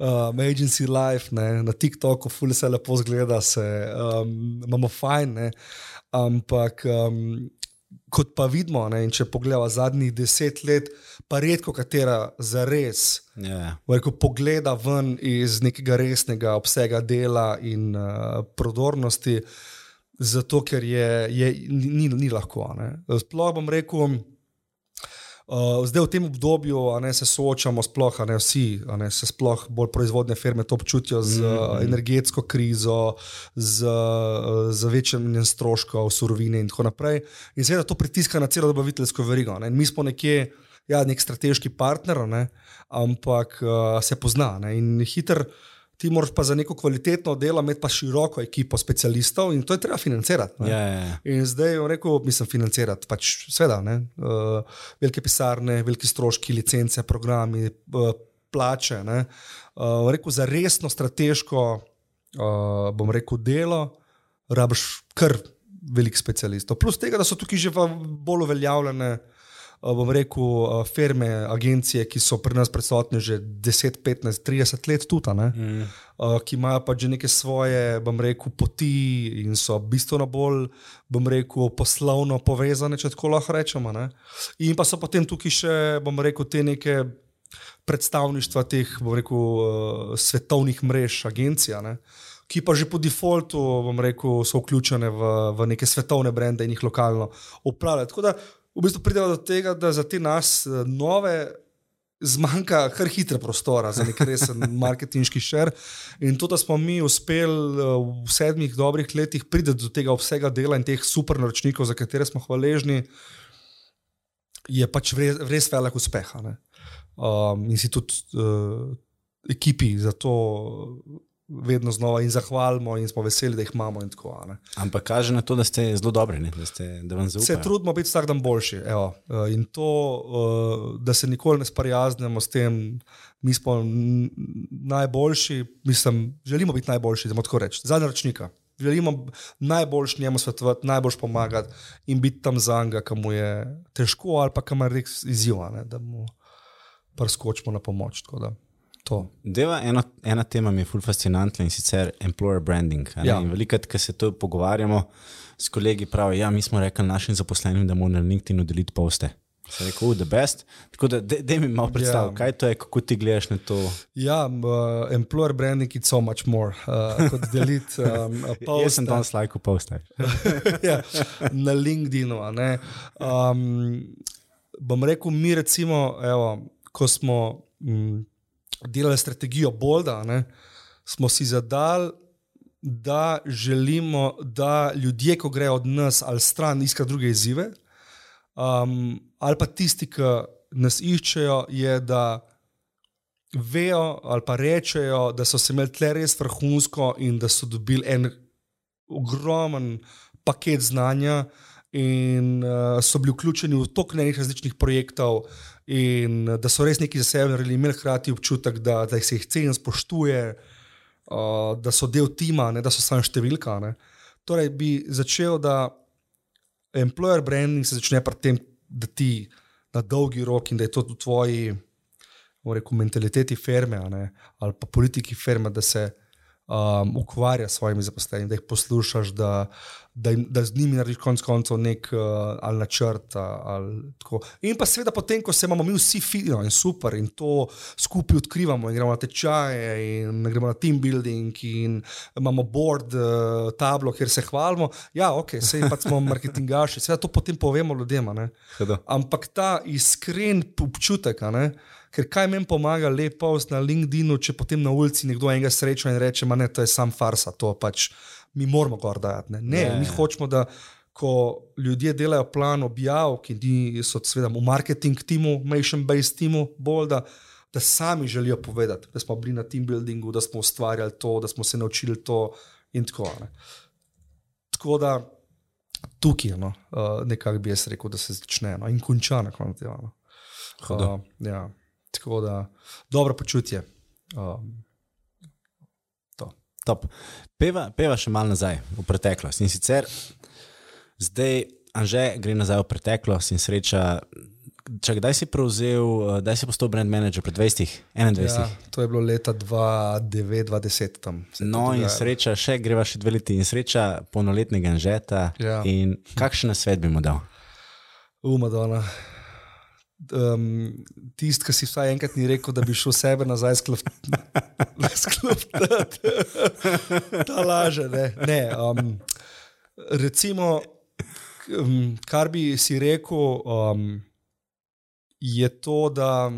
[SPEAKER 2] Um, agency life, ne, na TikToku, fully se lepo zgleda, se um, imamo fajn, ne, ampak um, kot pa vidimo, ne, in če pogledamo zadnjih deset let, pa redko katera za res.
[SPEAKER 1] Ja.
[SPEAKER 2] Ko pogleda ven iz nekega resnega obsega dela in uh, prodornosti, zato ker je, je, ni, ni lahko. ne. Sploh bom rekel, Uh, zdaj v tem obdobju ne, se soočamo, sploh ne, vsi, ne, se sploh bolj proizvodne firme to občutijo z mm -hmm. energetsko krizo, z, uh, z večanjem stroškov, surovine in tako naprej. In seveda to pritiska na celo dobaviteljsko verigo. Ne. Mi smo nekje, ja, nek strateški partner, ne, ampak uh, se pozna. Ne. In hiter, ti moraš pa za neko kvalitetno delo imeti pa široko ekipo specialistov in to je treba financirati.
[SPEAKER 1] Ja, ja, ja.
[SPEAKER 2] In zdaj je rekel, mislim, financirati. Pač, Sveda, ne, uh, velike pisarne, veliki stroški, licence, programi, uh, plače. Ne, uh, rekel, za resno strateško, uh, bom rekel, delo, rabiš kar velik specialistov. Plus tega, da so tukaj že bolj uveljavljene. uh, Bom rekel, uh, firme, agencije, ki so pri nas prisotne že 10, 15, 30 let, tudi, mm. uh, ki imajo pa že neke svoje, bom rekel, poti in so bistveno bolj, bom rekel, poslovno povezane, če tako lahko rečemo. Ne? In pa so potem tukaj še, bom rekel, te neke predstavništva teh, bom rekel, svetovnih mrež, agencij. a ne, Ki pa že po defaultu, bom rekel, so vključene v, v neke svetovne brende in jih lokalno upravljajo. Tako da v bistvu pridemo do tega, da za te nas eh, nove zmanjka kar hitre prostora za nek resen marketinški šer. In to, da smo mi uspeli eh, v sedmih dobrih letih priti do tega obsega dela in teh super naročnikov, za katere smo hvaležni, je pač res, res velik uspeh. Um, in si tudi uh, ekipi za to vedno znova in zahvalimo, in smo veseli, da jih imamo. Tako, ne.
[SPEAKER 1] Ampak kaže na to, da ste zelo dobri, ne? da, ste, da vam
[SPEAKER 2] se
[SPEAKER 1] zaupajo.
[SPEAKER 2] trudimo biti vsak dan boljši. Evo. Uh, In to, uh, da se nikoli ne sprijaznemo s tem, mi smo najboljši, mislim, želimo biti najboljši, da tako rečem, za naročnika. Želimo najboljši njemu svetovati, najbolj pomagati in biti tam za njega, ki mu je težko ali pa ki ima res izziva, ne, da mu preskočimo na pomoč. tako da To.
[SPEAKER 1] Deva, eno, ena tema mi je ful fascinantna in sicer employer branding.
[SPEAKER 2] Ja.
[SPEAKER 1] Velikrat, ko se to pogovarjamo s kolegi, pravijo, ja, mi smo rekli našim zaposlenim, da morajo na LinkedIn deliti poste. Se rekel, uh, the best. Tako da, da mi malo predstavi,
[SPEAKER 2] Ja.
[SPEAKER 1] ja. kaj to je, kako ti gledaš na to.
[SPEAKER 2] Ja, um, uh, employer branding je so much more uh, kot deliti. Um,
[SPEAKER 1] Jaz sem danes lajko poste.
[SPEAKER 2] ja, na LinkedIn-u. Um, bom rekel, mi recimo, evo, ko smo mm, delali strategijo Bolda, ne, smo si zadali, da želimo, da ljudje, ko grejo od nas ali stran, iskajo druge izzive, um, ali pa tisti, ki nas iščejo, je da vejo ali pa rečejo, da so se imeli tle res vrhunsko in da so dobili en ogromen paket znanja in uh, so bili vključeni v toliko nekih različnih projektov, in uh, da so res neki za sebe naredili, imeli hkrati občutek, da, da se jih ceni, spoštuje, uh, da so del tima, ne da so samo številka. Ne. Torej, bi začel, da employer branding se začne pri tem, da ti na dolgi rok in da je to v tvoji. Rekel, mentaliteti firme ali pa politiki firme, da se um, ukvarja s svojimi zaposlenimi, da jih poslušaš, da, da, jim, da z njimi narediš konec koncev nek uh, ali načrt. Ali tako. in pa seveda, potem, ko se imamo mi vsi fino in super in to skupaj odkrivamo, in gremo na tečaje, in gremo na team building, in imamo board, uh, tablo, kjer se hvalimo. Ja, ok, sej pa smo marketingaši, seveda to potem povemo ljudem. Ampak ta iskren občutek, ne, ker kaj meni pomaga, lepo na LinkedIn, če potem na ulici nekdo enega sreča in reče: Ma ne, to je sam farsa, to pač mi moramo gor dajati. Ne, ne yeah. mi hočemo, da ko ljudje delajo plan objav, ki so seveda v marketing timu, mission-based timu, bolj da. Da sami želijo povedati, da smo bili na team buildingu, da smo ustvarjali to, da smo se naučili to, in tako naprej. Tako da tukaj je no, uh, nekako bi jaz rekel, da se začne no, in konča na koncu. No. Uh, ja. Tako da dobro počutje. Um,
[SPEAKER 1] peva, peva še malo nazaj v preteklost. In sicer zdaj, Anže gre nazaj v preteklost in sreča. Če kdaj si prevzel, kdaj si postal brand manager pred 20, 21? Ja,
[SPEAKER 2] to je bilo leta 2009-2010 tam.
[SPEAKER 1] No, in sreča, še greva še dve leti in sreča polnoletnega Anžeta. Ja. Kakšen svet bi mu dal?
[SPEAKER 2] Umadona um, tisti, ki si vsaj enkrat ni rekel, da bi šel sebe nazaj sklopiti. Ta laže. Ne. Ne, um, recimo, um, kar bi si rekel, um, je to, da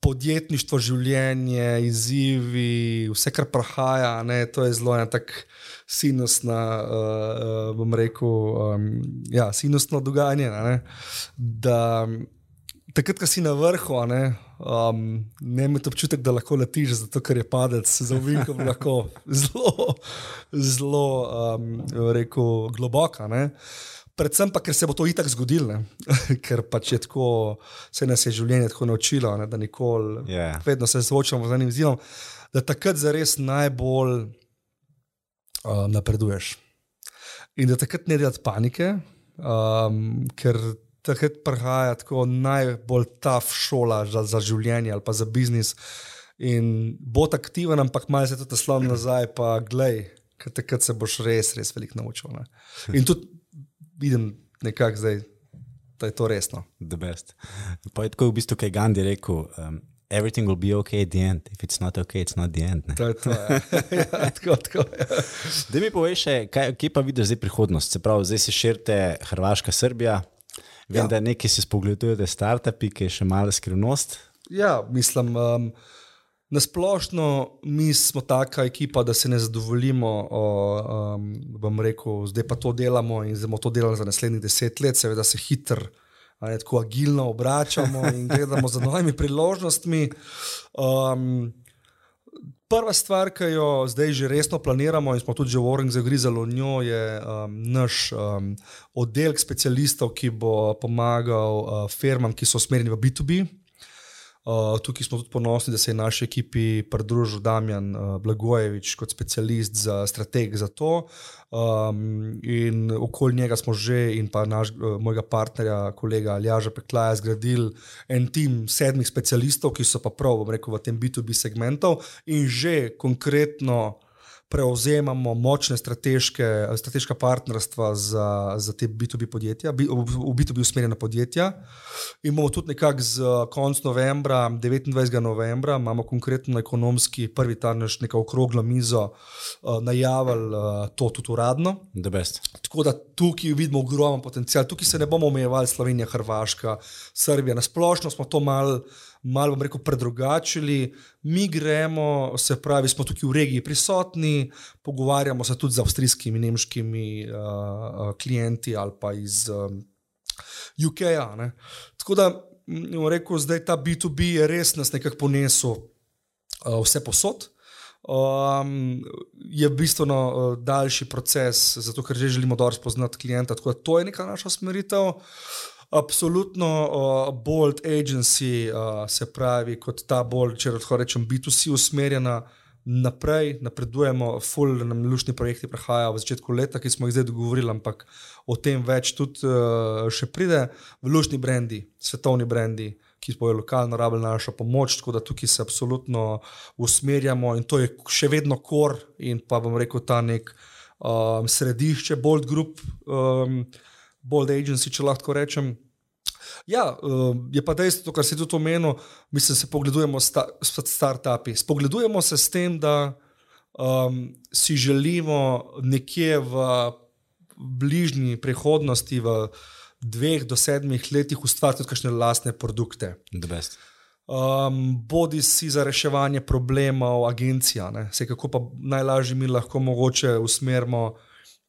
[SPEAKER 2] podjetništvo, življenje, izzivi, vse, kar prahaja, ne, to je zelo tako sinusna, uh, bom rekel, um, ja, sinusno dogajanje. Ne, da takrat, ko si na vrhu, ne, um, ne imaš občutek, da lahko letiš, zato ker je padec za uvinkom lahko zelo, zelo, um, rekel, globoka. Ne. Predvsem pa, ker se bo to itak zgodilo, ker pač je tako, se nas je življenje tako naučilo, ne, da nikoli, yeah. vedno se soočamo z enim zidom, da takrat zares najbolj uh, napreduješ. In da takrat ne delati panike, um, ker takrat prihaja tako najbolj ta šola za, za življenje ali pa za biznis. In bo aktiven, ampak malo se tudi slon nazaj, pa glej, ker takrat se boš res, res veliko naučil. Ne? In tudi vidim nekako zdaj. Da je to resno.
[SPEAKER 1] Pa je tako v bistvu, kaj Gandhi rekel: um, everything will be okay at the end. If it's not okay, it's not the end.
[SPEAKER 2] To je to. Ja. ja, tako, tako, ja.
[SPEAKER 1] Da mi poveš, kaj, kje pa vidiš zdaj prihodnost? Se pravi, zdaj se širite Hrvaška, Srbija. Vem, ja. da nekaj si spogledujete, startupi, ki je še malo skrivnost.
[SPEAKER 2] Ja, mislim. Um, Na splošno, mi smo taka ekipa, da se ne zadovoljimo, um, rekel, zdaj pa to delamo in zdaj bomo to delali za naslednjih deset let, seveda se hitro ali tako agilno obračamo in gledamo za novimi priložnostmi. Um, prva stvar, ki jo zdaj že resno planiramo in smo tudi že v Orengu zagrizali v njo, je um, naš um, oddelek specialistov, ki bo pomagal uh, firmam, ki so usmerjeni v B2B. Uh, tukaj smo tudi ponosni, da se je naši ekipi pridružil Damjan uh, Blagojevič kot specialist za strateg za to. Um, in okoli njega smo že in pa naš, uh, mojega partnerja, kolega Aljaža Peklaja, zgradili en tim sedmih specialistov, ki so pa prav, bom rekel, v tem B2B segmentu in že konkretno prevzemamo močne strateška partnerstva za, za te B2B podjetja, v B2B usmerjena podjetja. In bomo tudi nekako z konc novembra, 29. novembra, imamo konkretno ekonomski prvi ta naš neka okrogla mizo, uh, najavili uh, to tudi uradno. Tako da tukaj vidimo ogromen potencial, tukaj se ne bomo omejevali Slovenija, Hrvaška, Srbija. Na splošno smo to malo malo, bom rekel, predrugačili. Mi gremo, se pravi, smo tukaj v regiji prisotni, pogovarjamo se tudi z avstrijskimi, nemškimi uh, klienti ali pa iz um, UK-ja. Tako da, bom rekel, zdaj ta B2B je res nas nekako ponesel uh, vse posod. Um, je bistveno uh, daljši proces, zato ker že želimo dobro spoznati klienta. Tako da to je neka naša smeritev. Uh, absolutno uh, bold agency, uh, se pravi, kot ta bolj, če lahko rečem, B2C usmerjena. Naprej napredujemo, full nam lušni projekti prihajajo v začetku leta, ki smo jih zdaj dogovorili, ampak o tem več tudi uh, še pride. V lušni brendi, svetovni brendi, ki bojo lokalno rabili našo pomoč, tako da tukaj se absolutno usmerjamo in to je še vedno kor in pa bom rekel ta nek um, središče, Bold Group, um, Bold Agency, če lahko rečem. Ja, um, je pa dejstvo, kar si tudi omenil, mi se pogledujemo s start-upi. Spogledujemo se s tem, da um, si želimo nekje v bližnji prihodnosti, v dveh do sedmih letih, ustvariti tudi kakšne lastne produkte. Um, bodi si za reševanje problemov, agencija, vse kako pa najlažje mi lahko mogoče usmerimo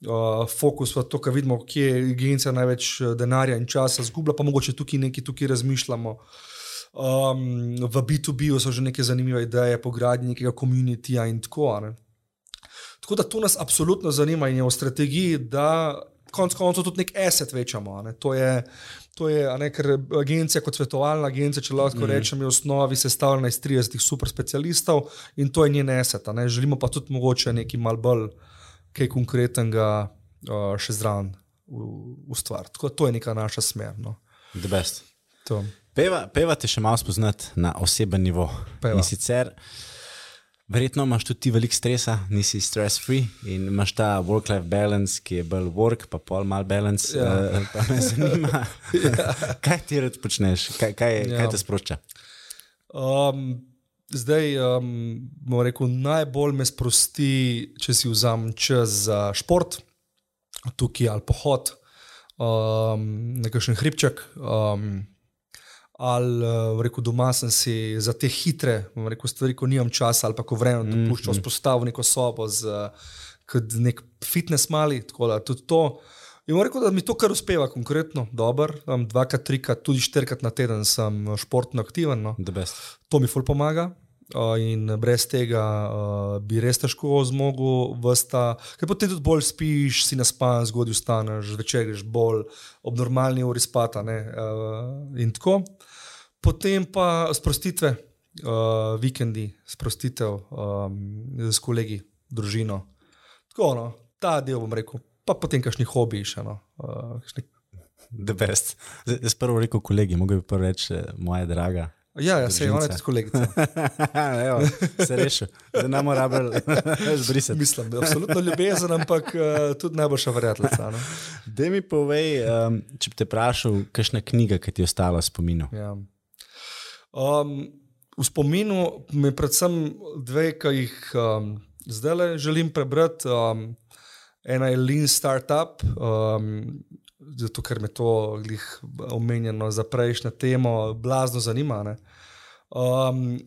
[SPEAKER 2] uh, fokus v to, kar vidimo, kje je agencija največ uh, denarja in časa zgubila, pa mogoče tukaj nekaj tukaj razmišljamo. Um, v B2B so že neke zanimive ideje, pogradnje nekega komunitija in tako naprej. Tako da to nas absolutno zanima in je v strategiji, da konec koncev tudi nek asset večamo. Ne. To je, to je ne, ker agencija kot svetovalna agencija, če lahko mm. rečem, je v osnovi sestavljena iz 30 super specialistov in to je njen asset. Ne. Želimo pa tudi mogoče nekaj mal bolj kaj konkretnega uh, še zraven ustvariti. Tako to je neka naša smer. No.
[SPEAKER 1] Peva, peva te še malo spoznati na oseben nivo. Peva. In sicer. Verjetno imaš tudi ti veliko stresa, nisi stress free in imaš ta work-life balance, ki je bolj work, pa pol mal balance. Ja. Uh, pa me zanima, ja. kaj ti rad počneš, kaj, kaj, ja. kaj te sprošča.
[SPEAKER 2] Um, zdaj, um, bomo rekel, najbolj me sprosti, če si vzamem čas za šport, tukaj ali pohod, um, nekakšen hribček. Um, ali uh, rekel, doma sem si za te hitre rekel, stvari, ko nimam časa, ali pa ko vremena mm -hmm. vzpostavil neko sobo z uh, nek fitness mali. In rekel, da mi to kar uspeva, konkretno, dobro. Dvakrat, trikrat, tudi štirikrat na teden sem eh, športno aktiven. No. To mi ful pomaga. In brez tega uh, bi res težko zmogel, ker potem tudi bolj spiš, si naspan, zgodaj vstaneš, večer greš bolj ob normalni uri spata. Uh, in tako. Potem pa sprostitve, uh, vikendi, sprostitev um, z kolegi, družino. Tako, no, ta del bom rekel, pa potem kakšni hobiji še. No, uh, kakšni...
[SPEAKER 1] Jaz prvo rekel kolegi, mogoče prvo reči moja draga.
[SPEAKER 2] Ja, ja se je ona tudi kolegica.
[SPEAKER 1] se rešil, da ne moramo rabiti zbrisati.
[SPEAKER 2] Mislim, da je absolutno ljubezen, ampak uh, tudi najboljša. No?
[SPEAKER 1] Da mi povej, um, če bi te vprašal, kakšna knjiga, ki ti je ostala v spominu.
[SPEAKER 2] Ja. Um, v spominu mi je predvsem dve, ki jih um, zdaj želim prebrati. Um, ena je Lean Startup, um, zato ker me to omenjeno za prejšnjo temo blazno zanima. Um,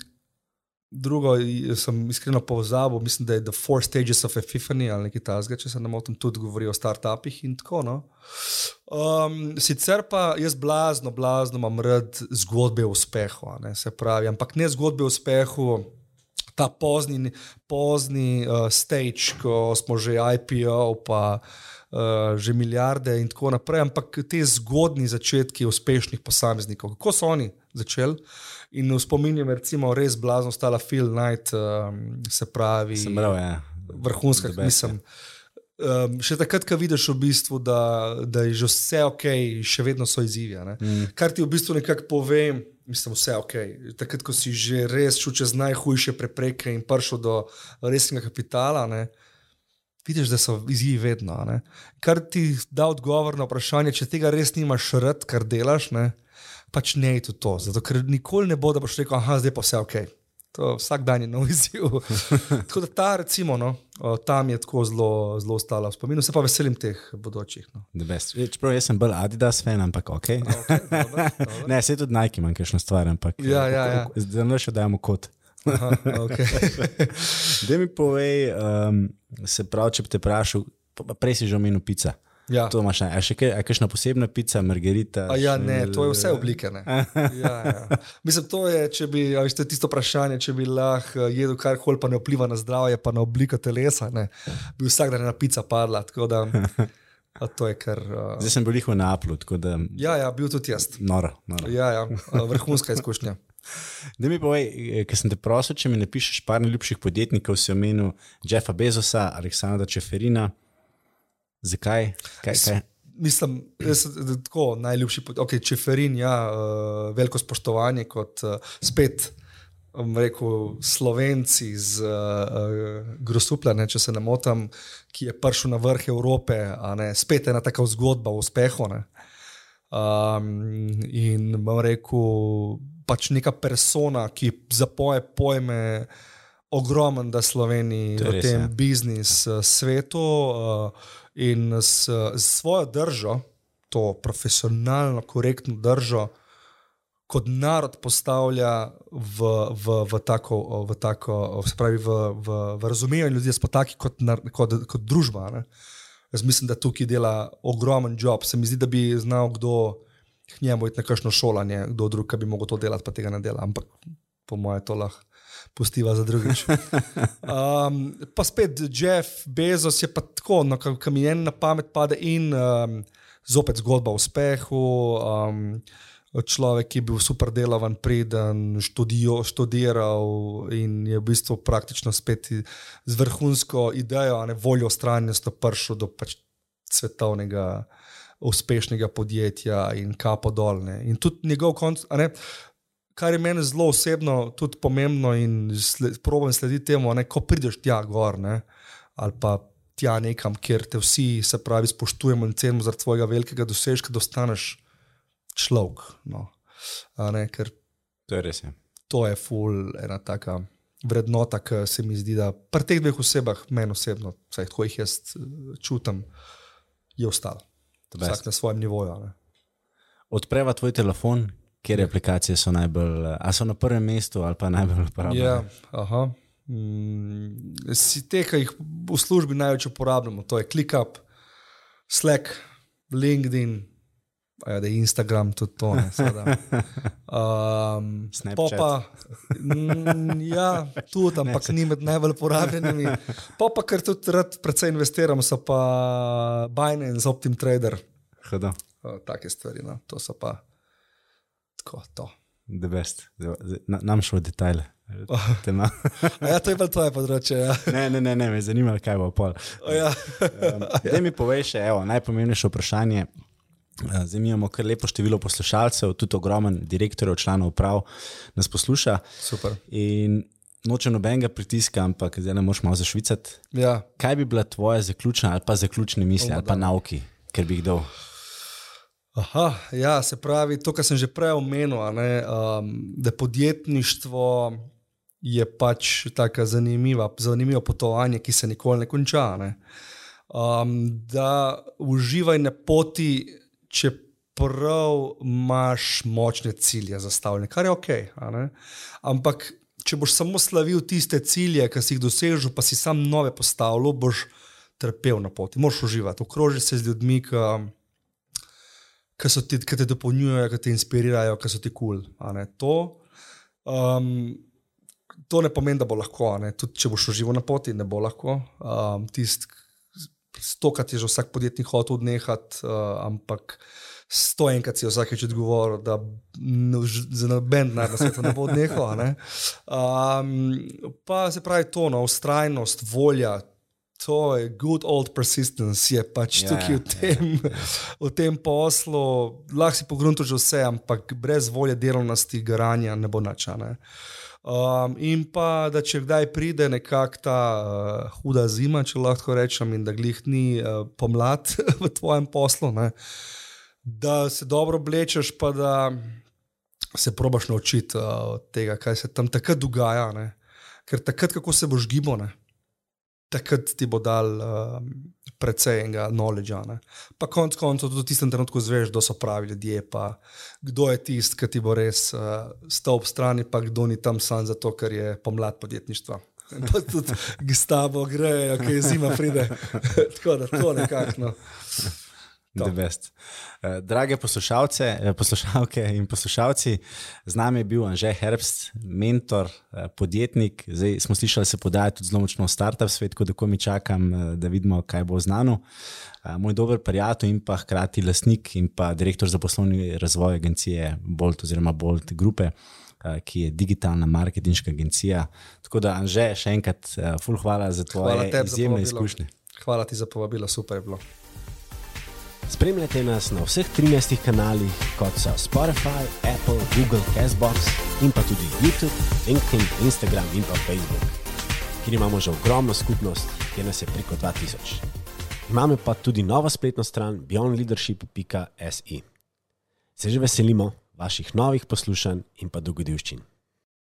[SPEAKER 2] drugo, sem iskreno pozabil, mislim, da je The Four Stages of Epiphany ali nekaj takega, če se ne motim, tudi govori o startupih in tako. No. Um, sicer pa jaz blazno, blazno imam rad zgodbe o uspehu, ne, se pravi, ampak ne zgodbe o uspehu. Ta pozni, pozni uh, stage, ko smo že IPO, pa uh, že milijarde in tako naprej, ampak te zgodni začetki uspešnih posameznikov, kako so oni začeli. In spominju je res blazno stala Phil Knight, um, se pravi,
[SPEAKER 1] ja.
[SPEAKER 2] vrhunska, mislim. Um, še takrat, ko vidiš, v bistvu, da, da je že vse ok, še vedno so izzivi. Mm. Kar ti v bistvu nekako pove, mislim, vse ok. Takrat, ko si že res šel čez najhujše prepreke in prišel do resnega kapitala, ne, vidiš, da so izzivi vedno. Ne. Kar ti da odgovor na vprašanje, če tega res nimaš rad, kar delaš, ne, pač ne je to. to. Zato, ker nikoli ne bo, da boš rekel, ah, zdaj pa vse ok. To vsak dan je nov izziv. tako da ta, recimo, no, tam je tako zelo, zelo ostala v spominu, se pa veselim teh bodočih. No.
[SPEAKER 1] Čeprav jaz sem bolj Adidas fan, ampak ok. okay dober, dober. ne, se tudi Nike imam kakšno stvar, ampak
[SPEAKER 2] ja, ja, ja.
[SPEAKER 1] zdaj ne še dajemo kot.
[SPEAKER 2] Aha, okay.
[SPEAKER 1] da mi povej, um, se pravi, če bi te vprašal, prej si že omenil pica.
[SPEAKER 2] Ja.
[SPEAKER 1] To imaš, a še kaj, a kakšna posebna pica, margarita?
[SPEAKER 2] A ja, ne, to je vse oblike. ja, ja. Mislim, to je, če bi, a veste, tisto vprašanje, če bi lahko jedel kar koli, pa ne vpliva na zdravje, pa na obliko telesa, ne, bi vsak dan ena pica padla. Kar, uh...
[SPEAKER 1] Zdaj sem bil jih v Naplu. Da...
[SPEAKER 2] Ja, ja, bil tudi jaz.
[SPEAKER 1] Noro, noro.
[SPEAKER 2] Ja, ja, vrhunska izkušnja.
[SPEAKER 1] Da mi povej, ker sem te prosil, če mi napišeš par najljubših podjetnikov, si omenil Jeffa Bezosa, Aleksandra Čeferina. Zakaj? Kaj, kaj?
[SPEAKER 2] mislim, jaz, tako najljubši, ok, čeferin, ja, uh, veliko spoštovanje kot uh, spet. Rekel, Slovenci iz uh, uh, Grosupla, če se ne motim, ki je prišel na vrh Evrope, spet ena taka zgodba o uspehu. Ne. Um, in bom rekel, pač neka persona, ki zapoje pojme, ogromen, da Sloveniji v tem biznis uh, svetu uh, in s, s svojo držo, to profesionalno, korektno držo kot narod postavlja v, v, v tako, v tako se pravi, v, v, v razumevanju ljudi, smo taki kot, kot, kot družba. Ne? Jaz mislim, da tukaj dela ogromen job. Se mi zdi, da bi znal kdo k njemu iti na kakšno šolanje, kdo drug, ki bi lahko to delal, pa tega ne dela. Ampak po mojem, to lahko pustiva za drugič. Um, pa spet Jeff Bezos je pa tako, no, ki mi en na pamet pade in um, zopet zgodba o uspehu. Um, človek, ki je bil super delovan, preden študijo, študiral in je v bistvu praktično spet z vrhunsko idejo, a ne voljo stranjosti, prišel do pač svetovnega, uspešnega podjetja in kapo dolne. In tudi njegov konc. Kar je meni zelo osebno, tudi pomembno, in pravim slediti temu, ne, ko prideš tja gor, ne, ali pa tja nekam, kjer te vsi, se pravi, spoštujemo in cenimo zaradi svojega velikega dosežka, da ostaneš človek. No. Ne,
[SPEAKER 1] to je res. Je.
[SPEAKER 2] To je ful, ena taka vrednota, ki se mi zdi, da pri teh dveh osebah, meni osebno, vsaj tako jih jaz eh, čutim, je ostal. Vsak na svojem nivoju.
[SPEAKER 1] Odpreva tvoj telefon, kjer aplikacije so najbolj, a so na prvem mestu ali pa najbolj uporabljene.
[SPEAKER 2] Ja, aha. Mm, si te, ki jih v službi največ uporabljamo, to je ClickUp, Slack, LinkedIn, Ja, da je Instagram tudi to. Um,
[SPEAKER 1] Snapchat.
[SPEAKER 2] Pa, mm, ja, tudi, ampak ni med najbolj uporabljenimi. Pa, pa kar tudi rad predvsej investiram, so pa Binance, Optim Trader.
[SPEAKER 1] Uh,
[SPEAKER 2] take stvari, no. to so pa tako. To.
[SPEAKER 1] The best. Na, nam šlo detajle.
[SPEAKER 2] ja, to je pa tvoje področje. Ja.
[SPEAKER 1] ne, ne, ne, ne, me zanima, kaj bo pol.
[SPEAKER 2] Ja.
[SPEAKER 1] um, da mi poveš, evo, najpomembnejše vprašanje. Eh, zdaj imamo kar lepo število poslušalcev, tudi ogromen direktorjev, članov uprav nas posluša.
[SPEAKER 2] Super.
[SPEAKER 1] In noče nobenega pritiska, ampak zdaj ne moš malo zašvicati.
[SPEAKER 2] Ja.
[SPEAKER 1] Kaj bi bila tvoja zaključna ali pa zaključne misli ali pa nauki, ker bi jih dal?
[SPEAKER 2] Aha, ja, se pravi, to, kar sem že prej omenil, ne, um, da podjetništvo je pač tako zanimivo potovanje, ki se nikoli ne konča. Ne. Um, da uživaj na poti, čeprav imaš močne cilje zastavljene, kar je ok. Ampak, če boš samo slavil tiste cilje, ki si jih dosežel, pa si sam nove postavil, boš trpel na poti. Moš uživati, okroži se z ljudmi, ki ti, te dopolnjujejo, ki te inspirirajo, ki so ti kul. Cool, to, um, to ne pomeni, da bo lahko. Tudi če boš užival na poti, ne bo lahko. Um, tist, stokrat je že vsak podjetnik hotel odnehati, uh, ampak sto enkrat si vsakeč odgovoril, da za noben denar na svetu ne bo odnehal. Ne? Um, pa se pravi to, no, ustrajnost, volja. To je good old persistence, je pač yeah, ja, tukaj v ja, tem, yeah. v tem poslu. Lahko si pogledal že vse, ampak brez volje delovnosti, garanja ne bo načane. Um, in pa, da če kdaj pride nekakšna ta uh, huda zima, če lahko rečem, in da glih ni uh, pomlad v tvojem poslu, ne, da se dobro oblečeš, pa da se probaš naučiti uh, tega, kaj se tam takrat dogaja. Ne. Ker takrat, kako se boš gibal, takrat ti bo dal uh, precej enega knowledge. Ne. Pa konec koncev tudi v tistem trenutku zveš, kdo so pravi ljudje, pa kdo je tisti, ki ti bo res uh, stal ob strani, pa kdo ni tam sam zato, ker je pomlad podjetništva. Pa tudi s tabo grejo, ki je zima pride. Tako da to nekako. No.
[SPEAKER 1] Uh, drage poslušalce, eh, poslušalke in poslušalci, z nami je bil Anže Herbst, mentor, uh, podjetnik. Zdaj smo slišali, da se podaja tudi zelo močno v startup svet, kot da mi čakam, da vidimo, kaj bo znano. Uh, moj dober prijatelj in pa hkrati lastnik in pa direktor za poslovni razvoj agencije Bolt oziroma Bolt Grupe. Ki je digitalna marketinška agencija. Tako da, Anže, še enkrat, uh, hvala za tvoje izjemne izkušnje.
[SPEAKER 2] Hvala ti za povabilo, super je bilo.
[SPEAKER 3] Spremljajte nas na vseh 13 kanalih, kot so Spotify, Apple, Google, Castbox in pa tudi YouTube, LinkedIn, Instagram in pa Facebook, kjer imamo že ogromno skupnost, kjer nas je preko 2000. Imamo pa tudi novo spletno stran beyondleadership.se. Se že veselimo vaših novih poslušanj in pa dogodivščin.